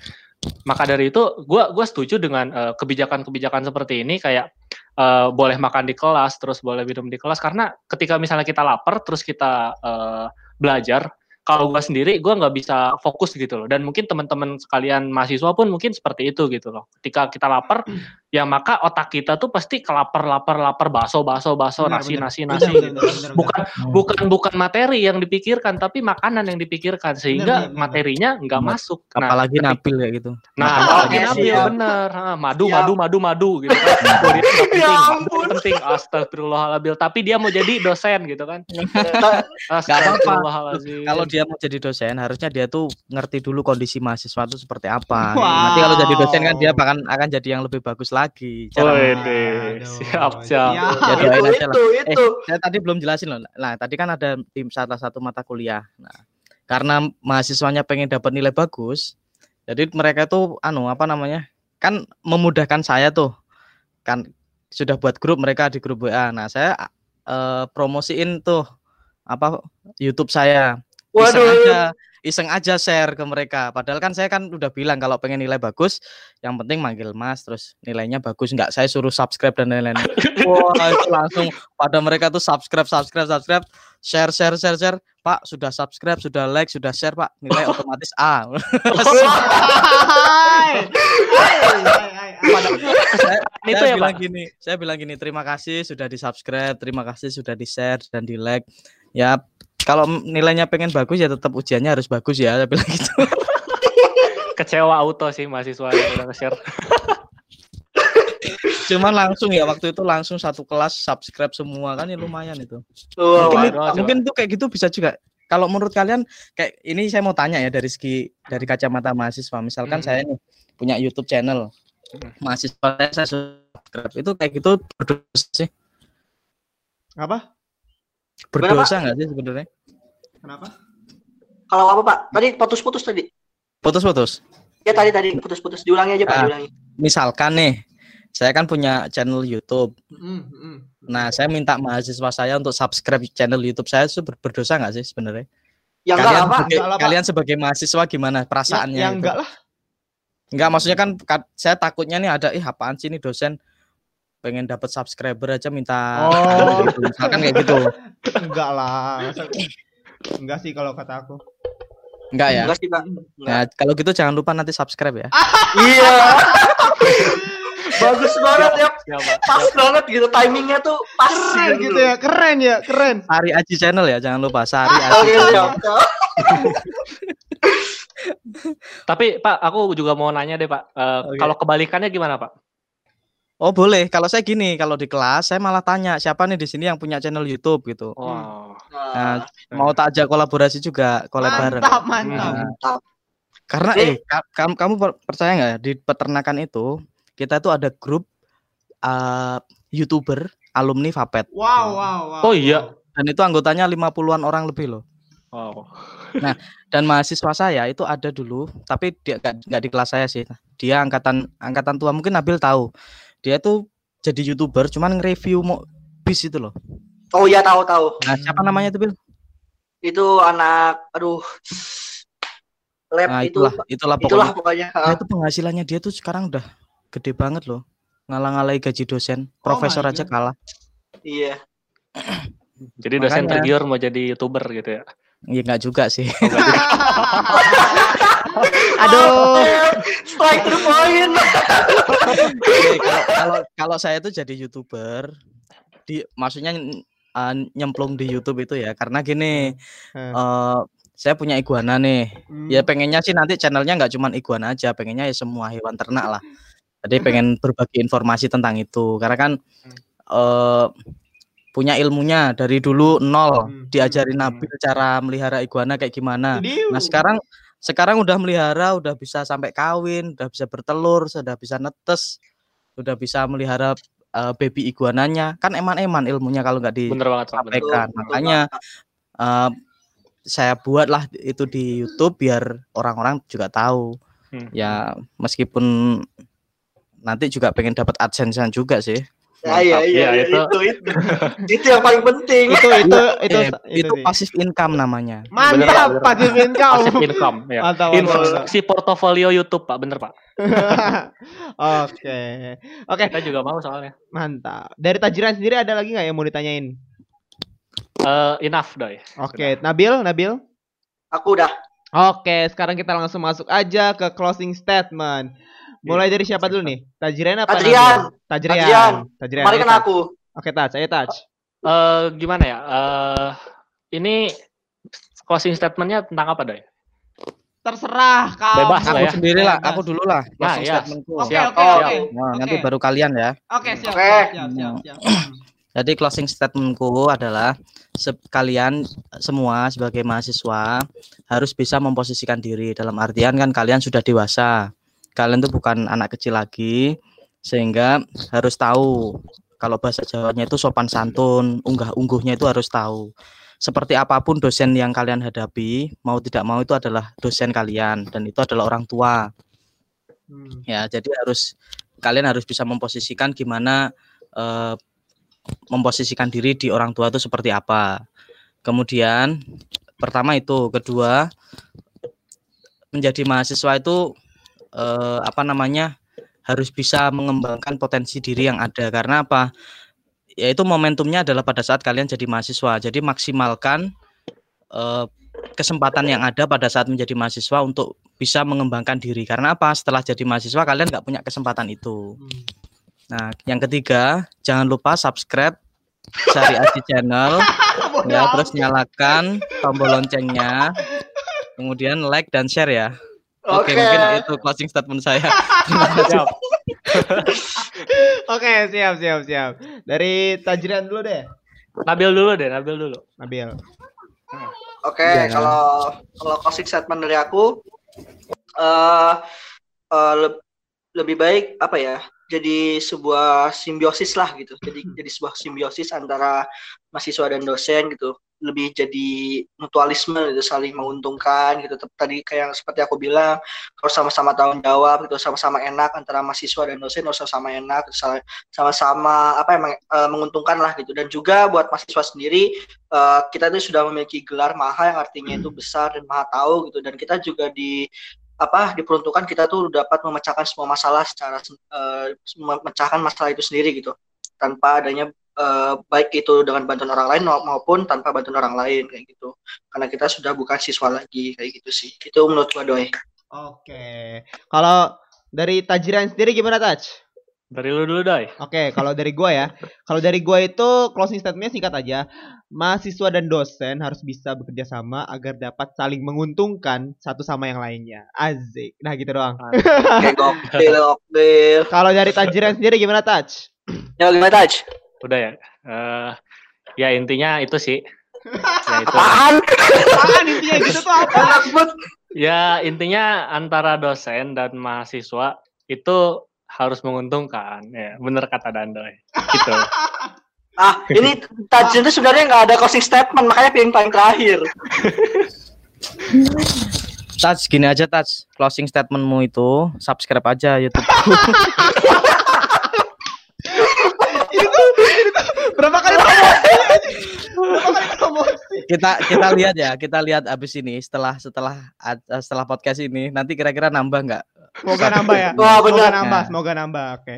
maka dari itu gue gua setuju dengan eh, kebijakan-kebijakan seperti ini kayak eh, boleh makan di kelas terus boleh minum di kelas karena ketika misalnya kita lapar terus kita eh, belajar kalau gue sendiri gue nggak bisa fokus gitu loh. Dan mungkin teman-teman sekalian mahasiswa pun mungkin seperti itu gitu loh. Ketika kita lapar ya maka otak kita tuh pasti kelapar lapar lapar baso baso baso Benar, nasi benar. nasi Benar, nasi benar, gitu benar, benar, bukan Hmm. bukan bukan materi yang dipikirkan tapi makanan yang dipikirkan sehingga benar, benar. materinya nggak masuk nah Apalagi ketika- Nabil kayak gitu. Nah, Makan apalagi Oke, Nabil siap. bener. Ah, Madu, Siap. madu, madu, madu gitu kan. Dia nggak penting, Ya ampun. penting. Astagfirullahaladzim. Tapi dia mau jadi dosen gitu kan. Astagfirullahaladzim. Kalau dia mau jadi dosen, harusnya dia tuh ngerti dulu kondisi mahasiswa itu seperti apa. Wow. Nanti kalau jadi dosen kan dia akan akan jadi yang lebih bagus lagi. Cara Wede, Aduh. siap, siap. Ya. Ya, itu aja lah. itu Eh, itu. saya tadi belum jelasin loh. Nah, tadi kan ada tim salah satu mata kuliah. Nah, karena mahasiswanya pengen dapat nilai bagus, jadi mereka tuh anu apa namanya? kan memudahkan saya tuh kan sudah buat grup mereka di grup WA nah saya eh, promosiin tuh apa YouTube saya iseng Waduh. aja iseng aja share ke mereka padahal kan saya kan udah bilang kalau pengen nilai bagus yang penting manggil mas terus nilainya bagus nggak saya suruh subscribe dan lain-lain wah itu langsung pada mereka tuh subscribe subscribe subscribe share share share share pak sudah subscribe sudah like sudah share pak nilai otomatis A Hai. Hai, hai, hai, hai. saya, Itu saya ya, bilang Pak? gini, saya bilang gini, terima kasih sudah di subscribe, terima kasih sudah di share dan di like. Ya kalau nilainya pengen bagus ya tetap ujiannya harus bagus ya, bilang gitu. Kecewa auto sih mahasiswa yang udah nge-share. Cuman langsung ya waktu itu langsung satu kelas subscribe semua kan ya lumayan itu. Wah, Mungkin, itu- waduh. mungkin tuh kayak gitu bisa juga. Kalau menurut kalian kayak ini saya mau tanya ya dari segi dari kacamata mahasiswa. Misalkan Hmm. saya nih punya YouTube channel. Hmm. Mahasiswa saya, saya subscribe itu kayak gitu berdosa sih. Apa? Berdosa nggak sih sebenarnya? Kenapa? Kalau apa Pak? Tadi putus-putus tadi. Putus-putus. Ya tadi tadi putus-putus. Diulangi aja Pak, Ah. diulangi. misalkan nih saya kan punya channel YouTube. Mm, mm. Nah, saya minta mahasiswa saya untuk subscribe channel YouTube saya itu ber- berdosa nggak sih sebenarnya? Ya enggak kalian, lah Pak. sebagai, Enggak lah, Pak. kalian sebagai mahasiswa gimana perasaannya? Ya, ya itu? enggak lah. Enggak, maksudnya kan ka- saya takutnya nih ada ih apaan sih ini dosen pengen dapat subscriber aja minta Oh. gitu. misalkan kayak gitu. Enggak lah. Masa- Enggak sih kalau kata aku. Enggak ya? Enggak sih. Nah, kalau gitu jangan lupa nanti subscribe ya. Iya. Bagus banget ya. Siapa? Pas banget gitu timingnya tuh pas Keren gitu ya, keren ya, keren. Sari Aji channel ya, jangan lupa Sari Aji. Oke, siap. siap. Tapi Pak, aku juga mau nanya deh Pak. Eh, Oke. Kalau kebalikannya gimana Pak? Oh boleh, kalau saya gini, kalau di kelas saya malah tanya siapa nih di sini yang punya channel YouTube gitu. Wow. Nah, Mau tak ajak kolaborasi juga, collab bareng. Mantap, mantap. Nah, mantap. Karena Eh. eh ka- kamu kamu per- percaya nggak di peternakan itu kita tuh ada grup uh, youtuber alumni Vapet Wow, wow, wow. Oh iya. dan itu anggotanya 50-an orang lebih loh. Wow. Dan mahasiswa saya itu ada dulu, tapi dia nggak nggak di kelas saya sih. Dia angkatan angkatan tua mungkin Nabil tahu. Dia tuh jadi youtuber, cuman nge-review mo bis itu loh. Oh iya tahu tahu. Nah siapa namanya itu Bil? Itu anak aduh lab Nah itu itulah itulah itulah pokoknya. pokoknya. Nah, itu penghasilannya dia tuh sekarang udah gede banget loh. Ngalah-ngalahi gaji dosen, profesor my aja God. kalah. Iya. Jadi dosen Makanya. tergiur mau jadi youtuber gitu ya. Iya nggak juga sih. Aduh. Strike to the point. Kalau kalau kalau saya itu jadi youtuber di maksudnya uh, nyemplung di YouTube itu ya karena gini Hmm. eh saya punya iguana nih Hmm. ya pengennya sih nanti channelnya nggak cuma iguana aja pengennya ya semua hewan ternak lah jadi pengen berbagi informasi tentang itu karena kan eh punya ilmunya dari dulu nol Hmm. diajarin Hmm. Nabil cara melihara iguana kayak gimana. Nah sekarang sekarang udah melihara, udah bisa sampai kawin, udah bisa bertelur, sudah bisa netes, udah bisa melihara eh, baby iguananya. Kan eman-eman ilmunya kalau nggak disampaikan. Makanya eh, saya buatlah itu di YouTube biar orang-orang juga tahu. Hmm. Ya meskipun nanti juga pengen dapat adsense juga sih. Ya, iya, Mantap. iya, Iya, iya, itu. itu, itu, itu yang paling penting. itu itu itu Eh, itu sih. passive income namanya. Mantap, Pak, pasif income. Passive income ya. Mantap, mantap, mantap. Investasi portofolio YouTube Pak, bener Pak. Oke. Oke, Kita juga mau soalnya. mantap. Dari Tajiran sendiri ada lagi nggak yang mau ditanyain? Eh enough doi. Oke, Nabil, Nabil. Aku udah. Oke, sekarang kita langsung masuk aja ke closing statement. Mulai dari siapa dulu nih? Tajiran apa? Tajrian. Tajrian. Tajrian. Tajrian. Kan Taj. aku. Oke, Taj, ayo Taj. Eh gimana ya? Eh ini closing statementnya tentang apa doi? Terserah kamu. Bebas lah Aku ya. sendiri lah, aku dulu lah. Nah, closing iya. statementku. Oke, oke, oke. Nah, nanti baru kalian ya. Oke, siap, Oke. siap, siap, siap, siap. Jadi closing statementku adalah se- kalian semua sebagai mahasiswa harus bisa memposisikan diri dalam artian kan kalian sudah dewasa. Kalian tuh bukan anak kecil lagi sehingga harus tahu kalau bahasa Jawanya itu sopan santun, unggah-ungguhnya itu harus tahu. Seperti apa pun dosen yang kalian hadapi, mau tidak mau itu adalah dosen kalian dan itu adalah orang tua. Hmm. Ya, jadi harus kalian harus bisa memposisikan gimana eh, memposisikan diri di orang tua itu seperti apa. Kemudian pertama itu, kedua menjadi mahasiswa itu eh, apa namanya harus bisa mengembangkan potensi diri yang ada karena apa? Yaitu momentumnya adalah pada saat kalian jadi mahasiswa. Jadi maksimalkan eh, kesempatan yang ada pada saat menjadi mahasiswa untuk bisa mengembangkan diri. Karena apa? Setelah jadi mahasiswa kalian nggak punya kesempatan itu. Nah, yang ketiga, jangan lupa subscribe Sari Aji Channel ya, terus nyalakan tombol loncengnya. Kemudian like dan share ya. Oke, Oke. mungkin itu closing statement saya. Terima kasih. Siap. Oke, siap siap siap. Dari Tajrian dulu deh. Nabil dulu deh, Nabil dulu. Nabil. Oke, Iya. kalau kalau closing statement dari aku eh eh, leb- lebih baik apa ya? Jadi sebuah simbiosis lah gitu. Jadi jadi sebuah simbiosis antara mahasiswa dan dosen gitu. Lebih jadi mutualisme gitu, saling menguntungkan gitu. Tadi kayak seperti aku bilang, harus sama-sama tanggung jawab gitu, sama-sama enak antara mahasiswa dan dosen harus sama-sama enak, sama-sama apa emang eh, menguntungkan lah gitu. Dan juga buat mahasiswa sendiri eh, kita itu sudah memiliki gelar maha yang artinya itu besar dan maha tahu gitu dan kita juga di apa diperuntukkan kita tuh dapat memecahkan semua masalah secara eh, memecahkan masalah itu sendiri gitu tanpa adanya eh, baik itu dengan bantuan orang lain mau- maupun tanpa bantuan orang lain kayak gitu karena kita sudah bukan siswa lagi kayak gitu sih itu menurut gua doi Oke. Kalau dari Tajrian sendiri gimana Taj? Dari lu dulu, Doi. Oke, kalau dari gua ya. Kalau dari gua itu closing statementnya singkat aja. Mahasiswa dan dosen harus bisa bekerja sama agar dapat saling menguntungkan satu sama yang lainnya. Azik. Nah, gitu doang. Kalau dari Tajrian sendiri gimana Taj? ya gimana Taj Udah ya. Eh, ya intinya itu sih. Ya itu. apaan Apaan intinya gitu tuh apa? Ya intinya antara dosen dan mahasiswa itu harus menguntungkan. Ya, bener kata Dandoy. Gitu. ah ini Taj itu sebenarnya nggak ada closing statement makanya pilih paling terakhir Touch gini aja touch closing statementmu itu subscribe aja YouTube. Berapa kali promosi? Berapa kali promosi? kita kita lihat ya, kita lihat abis ini setelah setelah setelah podcast ini nanti kira-kira nambah nggak? Semoga nambah ya. Wah, Semoga benar. nambah, Nah. semoga nambah. Oke.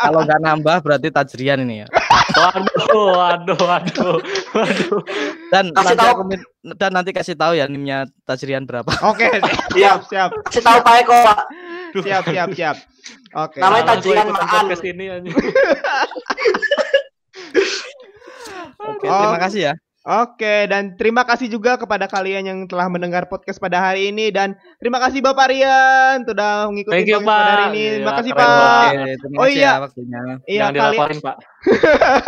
Kalau nggak nambah berarti Tajrian ini ya. Waduh, waduh, waduh, waduh. Dan Kasih nanti tahu. aku dan nanti kasih tahu ya nimnya Tajrian berapa. Oke, Iya. siap, siap, kasih tahu Pak Eko Pak siap, siap, siap. Oke. Namanya Salah gua Tajrian Maan. podcast ini Oke, terima Oh. kasih ya. Oke, dan terima kasih juga kepada kalian yang telah mendengar podcast pada hari ini dan terima kasih Bapak Rian sudah mengikuti Thank you, podcast pada hari ini. Terima Gila, kasih Pak. terima Oh iya. ya waktunya. Iya, Jangan kali dilaporin, Pak.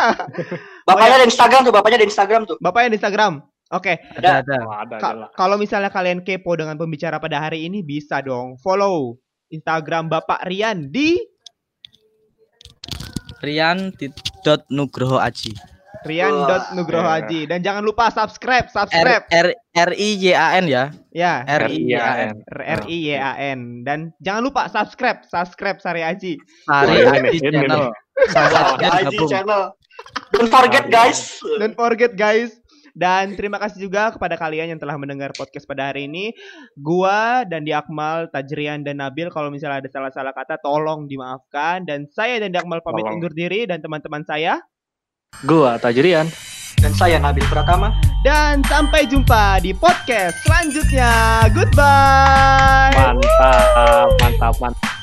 bapaknya ada Instagram tuh bapaknya ada Instagram tuh Bapaknya di Instagram. Oke, Ada ada. Oh, ada, Ka- kalau misalnya kalian kepo dengan pembicara pada hari ini bisa dong follow Instagram Bapak Rian di Rian dot Nugroho Aji. rian.nugroho Wah, Haji dan jangan lupa subscribe, R subscribe. R R I Y A N ya. Ya, R I Y A N. R I Y A N dan jangan lupa subscribe, subscribe Sari Aji. Sari Aji channel. Sari Aji channel don't forget guys Don't forget guys. Dan terima kasih juga kepada kalian yang telah mendengar podcast pada hari ini. Gua dan Di Akmal, Tajrian dan Nabil kalau misalnya ada salah-salah kata tolong dimaafkan dan saya dan Di Akmal pamit Tolong. undur diri dan teman-teman saya Gua Tajrian. dan saya Nabil Pratama dan sampai jumpa di podcast selanjutnya. Goodbye. Mantap, mantap, mantap.